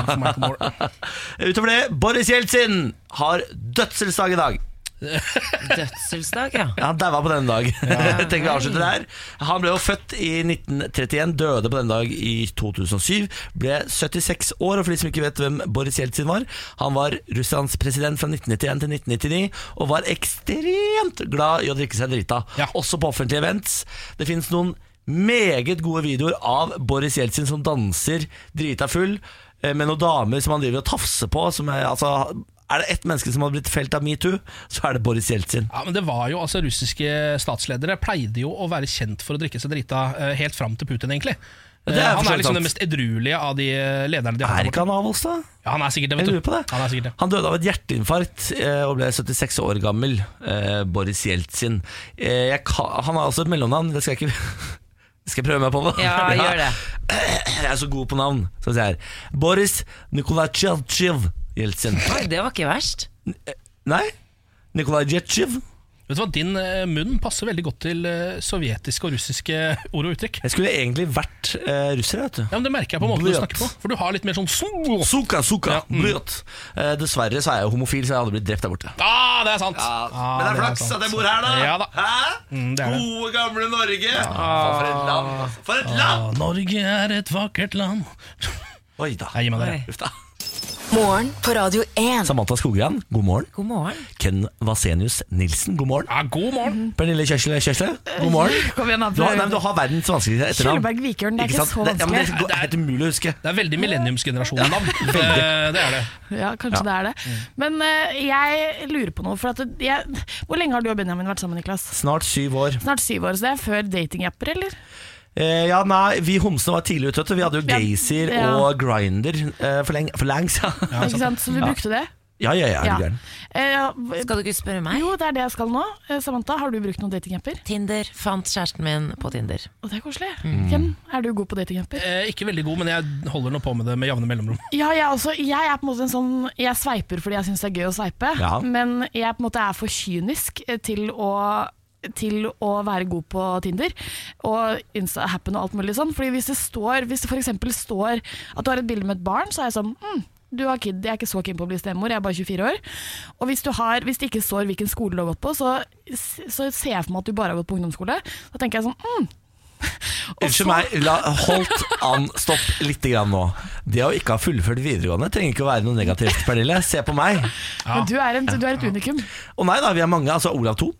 [SPEAKER 1] <laughs> Utover det, Boris Jeltsin har dødselsdag i dag. <laughs>
[SPEAKER 3] Dødselsdag, ja.
[SPEAKER 1] Ja, Han daua på denne dag. <laughs> Tenker vi avslutter der. Han ble jo født i 1931, døde på denne dag i 2007. Ble 76 år, og for de som ikke vet hvem Boris Jeltsin var Han var Russlands president fra 1991 til 1999, og var ekstremt glad i å drikke seg drita.
[SPEAKER 2] Ja.
[SPEAKER 1] Også på offentlige events. Det finnes noen meget gode videoer av Boris Jeltsin som danser drita full eh, med noen damer som han driver og tafser på. Som er, altså, er det ett menneske som har blitt felt av metoo, så er det Boris Jeltsin.
[SPEAKER 2] Ja, men det var jo, altså Russiske statsledere pleide jo å være kjent for å drikke seg drita eh, helt fram til Putin, egentlig.
[SPEAKER 1] det er
[SPEAKER 2] Eh, han er liksom den mest edruelige av de eh, lederne de har.
[SPEAKER 1] Er ikke han av oss, da?
[SPEAKER 2] Ja, han er sikkert det.
[SPEAKER 1] Jeg
[SPEAKER 2] vet du.
[SPEAKER 1] på det.
[SPEAKER 2] Han er sikkert det.
[SPEAKER 1] Han døde av et hjerteinfarkt og ble 76 år gammel. Boris Jeltsin. Jeg kan, han har altså et mellomnavn. Det skal jeg ikke <laughs> Skal jeg prøve meg på det?
[SPEAKER 3] Ja, gjør det. <laughs>
[SPEAKER 1] Jeg er så god på navn. Skal jeg se her. Boris Nikolajtsjev Jeltsin.
[SPEAKER 3] Oi, det var ikke verst.
[SPEAKER 1] Nei? Nikolaj Nikolajtsjev?
[SPEAKER 2] Vet du hva, Din eh, munn passer veldig godt til eh, sovjetiske og russiske ord og uttrykk.
[SPEAKER 1] Jeg skulle egentlig vært eh, russer, vet du.
[SPEAKER 2] Ja, men Det merker jeg på måten du snakker på. For du har litt mer sånn
[SPEAKER 1] Suka, suka,
[SPEAKER 2] Ja, mm.
[SPEAKER 1] bløt. Eh, dessverre så er jeg jo homofil, så jeg hadde blitt drept der borte.
[SPEAKER 2] Ah, det er sant!
[SPEAKER 1] Men det er flaks at jeg bor her, da.
[SPEAKER 2] Ja da.
[SPEAKER 1] Hæ?
[SPEAKER 2] Mm, det det.
[SPEAKER 1] Gode, gamle Norge. Ah, For et land! For et land!
[SPEAKER 2] Ah, Norge er et vakkert land.
[SPEAKER 1] Oi da.
[SPEAKER 2] Nei, gi meg det.
[SPEAKER 1] Uff da.
[SPEAKER 4] Morgen på Radio 1.
[SPEAKER 1] Samantha Skogran, god morgen.
[SPEAKER 3] God morgen.
[SPEAKER 1] Ken Vasenius Nilsen, god morgen.
[SPEAKER 2] Ja, god morgen.
[SPEAKER 1] Pernille Kjørsle Kjørsle, god morgen. <laughs>
[SPEAKER 10] Kom igjen, da.
[SPEAKER 1] Du har, nei, men du har verdens vanskeligste etternavn.
[SPEAKER 10] Kjølberg Vikørn, det er ikke
[SPEAKER 1] sant?
[SPEAKER 10] så
[SPEAKER 1] Det, ja, men det
[SPEAKER 10] vanskelig.
[SPEAKER 1] er helt umulig å huske.
[SPEAKER 2] Det er veldig millenniumsgenerasjonen-navn. det, det er det.
[SPEAKER 10] Ja, kanskje det er det. Men uh, jeg lurer på noe. For at jeg, hvor lenge har du og Benjamin vært sammen, Niklas?
[SPEAKER 1] Snart syv år.
[SPEAKER 10] Snart syv år, så det er før datingapper, eller?
[SPEAKER 1] Eh, ja, nei, Vi homsene var tidlig ute. Vi hadde jo Gazer
[SPEAKER 10] ja.
[SPEAKER 1] og Grinder eh, for, lenge, for lengs. Ja, <laughs>
[SPEAKER 10] ikke sant? Så du brukte det?
[SPEAKER 1] ja, ja. ja, er
[SPEAKER 10] Ja. Eh,
[SPEAKER 3] Skal du ikke spørre meg?
[SPEAKER 10] jo, det er det jeg skal nå. Eh, Samantha, har du brukt noen datingapper?
[SPEAKER 3] Tinder. Fant kjæresten min på Tinder.
[SPEAKER 10] Og det er koselig.
[SPEAKER 1] Mm.
[SPEAKER 10] Ken, er du god på datingapper?
[SPEAKER 2] Eh, ikke veldig god, men jeg holder nå på med det med jevne mellomrom. <laughs>
[SPEAKER 10] Ja, jeg, også, jeg er på en måte en sånn Jeg sveiper fordi jeg syns det er gøy å sveipe,
[SPEAKER 1] Ja.
[SPEAKER 10] men jeg på en måte er for kynisk eh, til å til å være god på Tinder og Insta-happen og alt mulig sånn. Fordi hvis det står Hvis det f.eks. står at du har et bilde med et barn, så er jeg sånn mm, du har kid, Jeg er ikke så keen på å bli stemor, jeg er bare 24 år. Og hvis, du har, hvis det ikke står hvilken skole du har gått på, så, så ser jeg for meg at du bare har gått på ungdomsskole. Da tenker jeg sånn mm. <laughs>
[SPEAKER 1] Unnskyld
[SPEAKER 10] så-
[SPEAKER 1] meg, la, holdt an, stopp litt grann nå. Det å ikke ha fullført videregående trenger ikke å være noe negativt, Pernille. Se på meg.
[SPEAKER 10] Men du er, en, du er et unikum.
[SPEAKER 1] Å nei da, vi er mange. Altså Olav 2.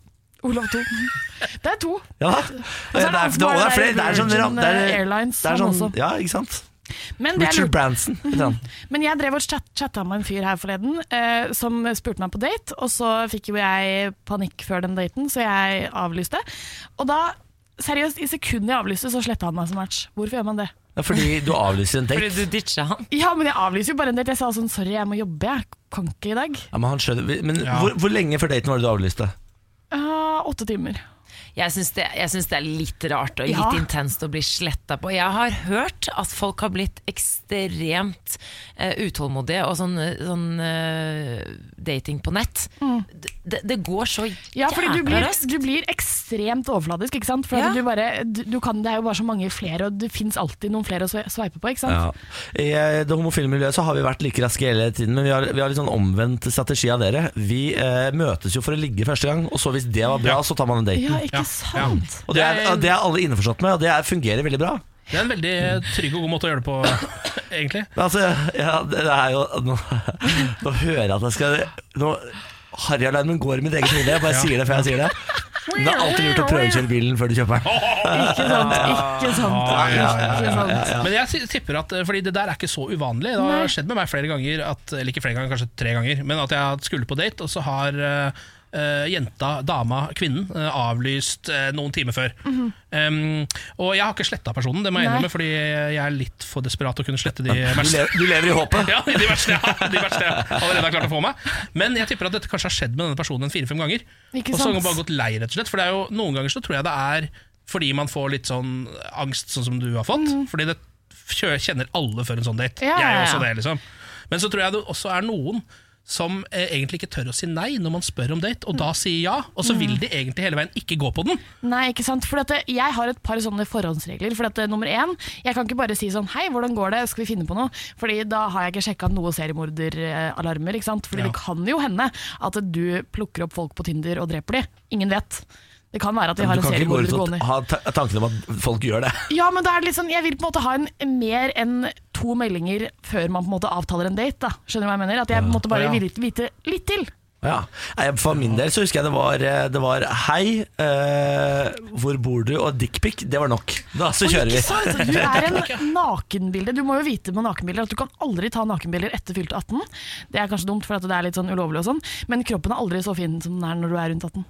[SPEAKER 10] Olav 2. Det er to.
[SPEAKER 1] Ja
[SPEAKER 10] er det
[SPEAKER 1] Det er, det er
[SPEAKER 10] det
[SPEAKER 1] flere. Det er sånn, det er,
[SPEAKER 10] eh, Airlines,
[SPEAKER 1] det er sånn. Ja, ikke sant.
[SPEAKER 10] Men,
[SPEAKER 1] Richard Branson. <laughs>
[SPEAKER 10] Men jeg drev og chat, chatta med en fyr her forleden eh, som spurte meg på date, og så fikk jo jeg panikk før den daten, så jeg avlyste. Og da, seriøst, i sekundet jeg avlyste, så sletta han meg som match. Hvorfor gjør man det?
[SPEAKER 1] Ja, fordi du avlyser en
[SPEAKER 3] Fordi
[SPEAKER 1] date.
[SPEAKER 3] du ditcha han.
[SPEAKER 10] Ja, men jeg avlyser jo bare en date. Jeg sa sånn sorry, jeg må jobbe, jeg kan ikke i dag.
[SPEAKER 1] Ja, men han skjønner Men
[SPEAKER 2] Ja.
[SPEAKER 1] hvor, hvor lenge før daten var det du avlyste?
[SPEAKER 10] Åtte timer.
[SPEAKER 3] Jeg syns det, det er litt rart og litt
[SPEAKER 10] Ja.
[SPEAKER 3] intenst å bli sletta på. Jeg har hørt at folk har blitt ekstremt uh, utålmodige og sånn, sånn uh, dating på nett. Det, det går så
[SPEAKER 10] Mm. Ja, fordi du blir,
[SPEAKER 3] raskt.
[SPEAKER 10] du blir ekstremt overfladisk, ikke sant? For
[SPEAKER 3] Ja.
[SPEAKER 10] du bare, du, du kan, det er jo bare så mange flere, og det fins alltid noen flere å sve- sveipe på, ikke sant?
[SPEAKER 1] Ja. I eh, det homofile miljøet så har vi vært like raske hele tiden, men vi har, vi har litt sånn omvendt strategi av dere. Vi eh, møtes jo for å ligge første gang, og så hvis det var bra, så tar man en date.
[SPEAKER 10] Ja,
[SPEAKER 2] Ja,
[SPEAKER 10] sant?
[SPEAKER 1] Og det er, det er alle innforstått med, og det er, fungerer veldig bra.
[SPEAKER 2] Det er en veldig trygg og god måte å gjøre det på, egentlig.
[SPEAKER 1] Men altså, ja, det det er jo Nå, nå hører jeg at jeg skal Nå Harry-alarmen går i mitt eget hode. Jeg bare sier det før jeg sier det. Men det er alltid lurt å prøvekjøre bilen før du kjøper den.
[SPEAKER 10] Ikke sant? Ikke sant? Ikke sant?
[SPEAKER 2] Men jeg tipper at eh, Fordi det der er ikke så uvanlig. Det har skjedd med meg flere ganger, at, eller ikke flere ganger, kanskje tre ganger, men at jeg skulle på date, og så har eh, eh, jenta, dama, kvinnen uh, avlyst uh, noen timer før. um, og jeg har ikke sletta personen, det må jeg innrømme, fordi jeg er litt for desperat til å kunne slette de
[SPEAKER 1] Du
[SPEAKER 2] verste.
[SPEAKER 1] lever, du lever i håpet. <laughs>
[SPEAKER 2] Ja, de verste, ja, de verste jeg allerede har klart å få meg. Men jeg tipper at dette kanskje har skjedd med denne personen en fire-fem ganger.
[SPEAKER 10] Ikke
[SPEAKER 2] Og så har hun bare gått lei, rett og slett. For det er jo, noen ganger så tror jeg det er fordi man får litt sånn angst, sånn som du har fått. Fordi det kjenner alle før en sånn date.
[SPEAKER 10] Ja,
[SPEAKER 2] jeg er
[SPEAKER 10] ja.
[SPEAKER 2] også det, liksom. Men så tror jeg det også er noen som eh, egentlig ikke tør å si nei når man spør om date, og da sier ja, og så vil de egentlig hele veien ikke gå på den.
[SPEAKER 10] Nei, ikke sant? For det- jeg har et par sånne forhåndsregler. For at det, nummer én, Jeg kan ikke bare si sånn Hei, hvordan går det? Skal vi finne på noe? Fordi da har jeg ikke sjekka noe seriemorderalarmer. ikke sant? Fordi
[SPEAKER 2] Ja.
[SPEAKER 10] det kan jo hende at du plukker opp folk på Tinder og dreper de. Ingen vet. Det kan være at de har
[SPEAKER 1] Du
[SPEAKER 10] en
[SPEAKER 1] kan ikke gå
[SPEAKER 10] seriemorder
[SPEAKER 1] ut og
[SPEAKER 10] gående.
[SPEAKER 1] ha tankene tanken om at folk gjør det. <laughs>
[SPEAKER 10] Ja, men det er litt sånn, jeg vil på en måte ha en mer enn to meldinger før man på en måte avtaler en date. da. Skjønner du hva jeg mener? At jeg måtte bare
[SPEAKER 1] Ja.
[SPEAKER 10] ville vite litt til.
[SPEAKER 1] Ja. For min del så husker jeg det var, eh, det var Hei, eh, hvor bor du? Og dickpic. Det var nok. Da så kjører vi.
[SPEAKER 10] sant? Du <laughs> er en nakenbilde. Du må jo vite med nakenbilder at du kan aldri ta nakenbilder etter fylte 18. Det er kanskje dumt, for at det er litt sånn ulovlig og sånn, men kroppen er aldri så fin som den er når du er rundt 18.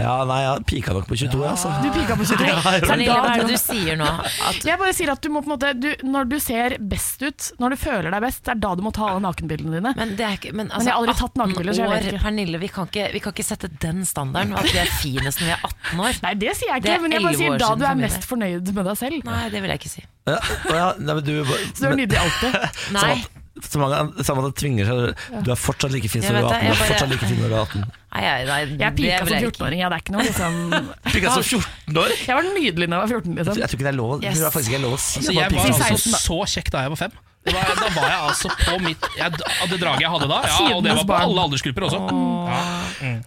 [SPEAKER 1] Ja, nei, jeg pika nok på 22, altså.
[SPEAKER 10] Du pika på 22. <laughs>
[SPEAKER 1] Ja, jeg.
[SPEAKER 3] Pernille, hva er det du sier nå? At
[SPEAKER 10] Jeg bare sier at du må på en måte du, Når du ser best ut, når du føler deg best, det er da du må ta alle nakenbildene dine.
[SPEAKER 3] Men, det er ikke, men, altså,
[SPEAKER 10] Men jeg har aldri tatt nakenbilder, så jeg vet ikke.
[SPEAKER 3] Pernille, vi kan, ikke, vi kan ikke sette den standarden, at vi er finest når vi er 18 år.
[SPEAKER 10] Nei, det sier jeg ikke, men jeg bare sier da du er mest fornøyd med deg selv.
[SPEAKER 3] Nei, det vil jeg ikke si.
[SPEAKER 1] Ja, ja, nei, men du,
[SPEAKER 10] Så du er nydelig alltid. <laughs>
[SPEAKER 3] Nei.
[SPEAKER 1] Så mange, Samantha tvinger seg Du er fortsatt like fin som du er 18.
[SPEAKER 3] jeg
[SPEAKER 1] Du er
[SPEAKER 3] bare-
[SPEAKER 1] fortsatt like fin når du er 18.
[SPEAKER 3] Nei, jeg, nei,
[SPEAKER 10] Jeg pika som 14-åring, ja, det er ikke noe liksom
[SPEAKER 1] Pika som 14 år?
[SPEAKER 10] Jeg var nydelig da jeg var 14, liksom.
[SPEAKER 1] Jeg tror ikke det er lov,
[SPEAKER 3] Yes.
[SPEAKER 1] det er faktisk ikke lov å si.
[SPEAKER 2] Altså, jeg var altså så kjekk da jeg var fem. Det var, da var jeg altså på mitt jeg, Det draget jeg hadde da, ja, og det var på alle aldersgrupper også. Ja.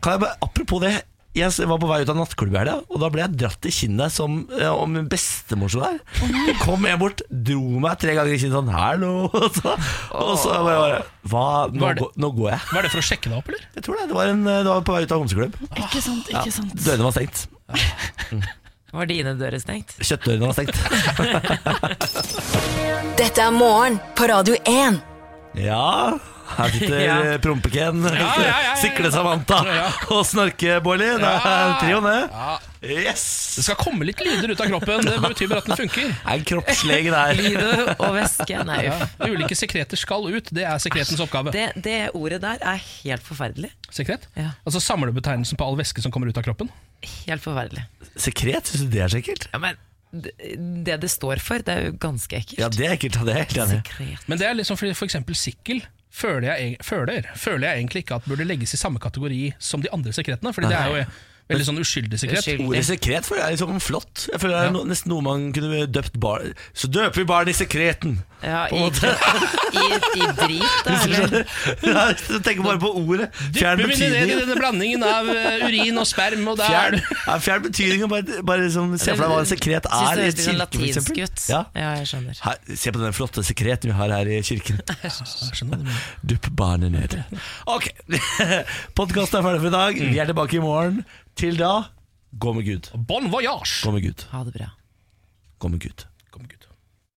[SPEAKER 1] Kan jeg bare, apropos det Jeg var på vei ut av nattklubb i helga, og da ble jeg dratt i kinnet som eh, om min bestemor sto der. Så kom jeg bort, dro meg tre ganger i kinnet sånn 'hallo', <laughs> og så, og så bare, bare Hva, nå,
[SPEAKER 2] Var det-
[SPEAKER 1] nå går jeg.
[SPEAKER 2] Var det for å sjekke deg opp, eller?
[SPEAKER 1] Jeg tror det. Det var, en, det var på vei ut av homseklubb.
[SPEAKER 10] Ikke sant, ikke sant.
[SPEAKER 1] Dørene var stengt.
[SPEAKER 3] Var dine dører stengt?
[SPEAKER 1] Kjøttdørene var stengt. <laughs> <laughs>
[SPEAKER 4] Dette er morgen på Radio 1.
[SPEAKER 1] Ja, her sitter
[SPEAKER 3] Ja.
[SPEAKER 1] ja. Prompeken,
[SPEAKER 2] ja, ja, ja, ja.
[SPEAKER 1] Sikle-Samantha
[SPEAKER 2] Ja.
[SPEAKER 1] og Snorke-Bårli. Det er
[SPEAKER 2] Ja.
[SPEAKER 1] trioen, det. Yes!
[SPEAKER 2] Det skal komme litt lyder ut av kroppen. Det betyr bare at den funker.
[SPEAKER 1] Det er en kroppslege der.
[SPEAKER 3] Lyder og væske. Nei,
[SPEAKER 2] Ja.
[SPEAKER 3] uff.
[SPEAKER 2] Ulike sekreter skal ut. Det er sekretens oppgave.
[SPEAKER 3] Det, det ordet der er helt forferdelig.
[SPEAKER 2] Sekret?
[SPEAKER 3] Ja.
[SPEAKER 2] Altså samlebetegnelsen på all væske som kommer ut av kroppen.
[SPEAKER 3] Helt forferdelig.
[SPEAKER 1] Sekret, syns du det er så ekkelt?
[SPEAKER 3] Ja, men det det står for, det er jo ganske ekkelt.
[SPEAKER 1] Ja, det er ekkelt. Det er helt enig.
[SPEAKER 2] Men det er liksom fordi for eksempel sikkel føler jeg, føler, føler jeg egentlig ikke at burde legges i samme kategori som de andre sekretene. Fordi det er jo veldig sånn uskyldig sekret.
[SPEAKER 3] Uskyldig.
[SPEAKER 1] Ordet sekret føler jeg er liksom flott. Jeg føler det er no, nesten noe man kunne døpt barn Så døper vi barn i sekreten!
[SPEAKER 3] Ja,
[SPEAKER 1] På
[SPEAKER 3] i,
[SPEAKER 1] en måte.
[SPEAKER 3] i, I drit, da.
[SPEAKER 1] Du
[SPEAKER 3] Eller?
[SPEAKER 1] Ja, tenker bare på ordet. Fjern
[SPEAKER 2] Dypper vi ned i denne blandingen av eh, urin og sperm, og
[SPEAKER 1] Fjern, ja, fjern betydningen. Bare, bare liksom, se for deg hva en sekret er
[SPEAKER 3] det
[SPEAKER 1] i
[SPEAKER 3] høres latinsk ut.
[SPEAKER 1] Ja.
[SPEAKER 3] Ja, jeg skjønner.
[SPEAKER 1] Her, se på den flotte sekreten vi har her i kirken. <laughs> Dupp barnet ned. Ok, <laughs> podkasten er ferdig for i dag. Vi er tilbake i morgen. Til da, gå med Gud.
[SPEAKER 2] Bon voyage!
[SPEAKER 1] Gå med Gud.
[SPEAKER 3] Ha det bra.
[SPEAKER 1] Gå med Gud.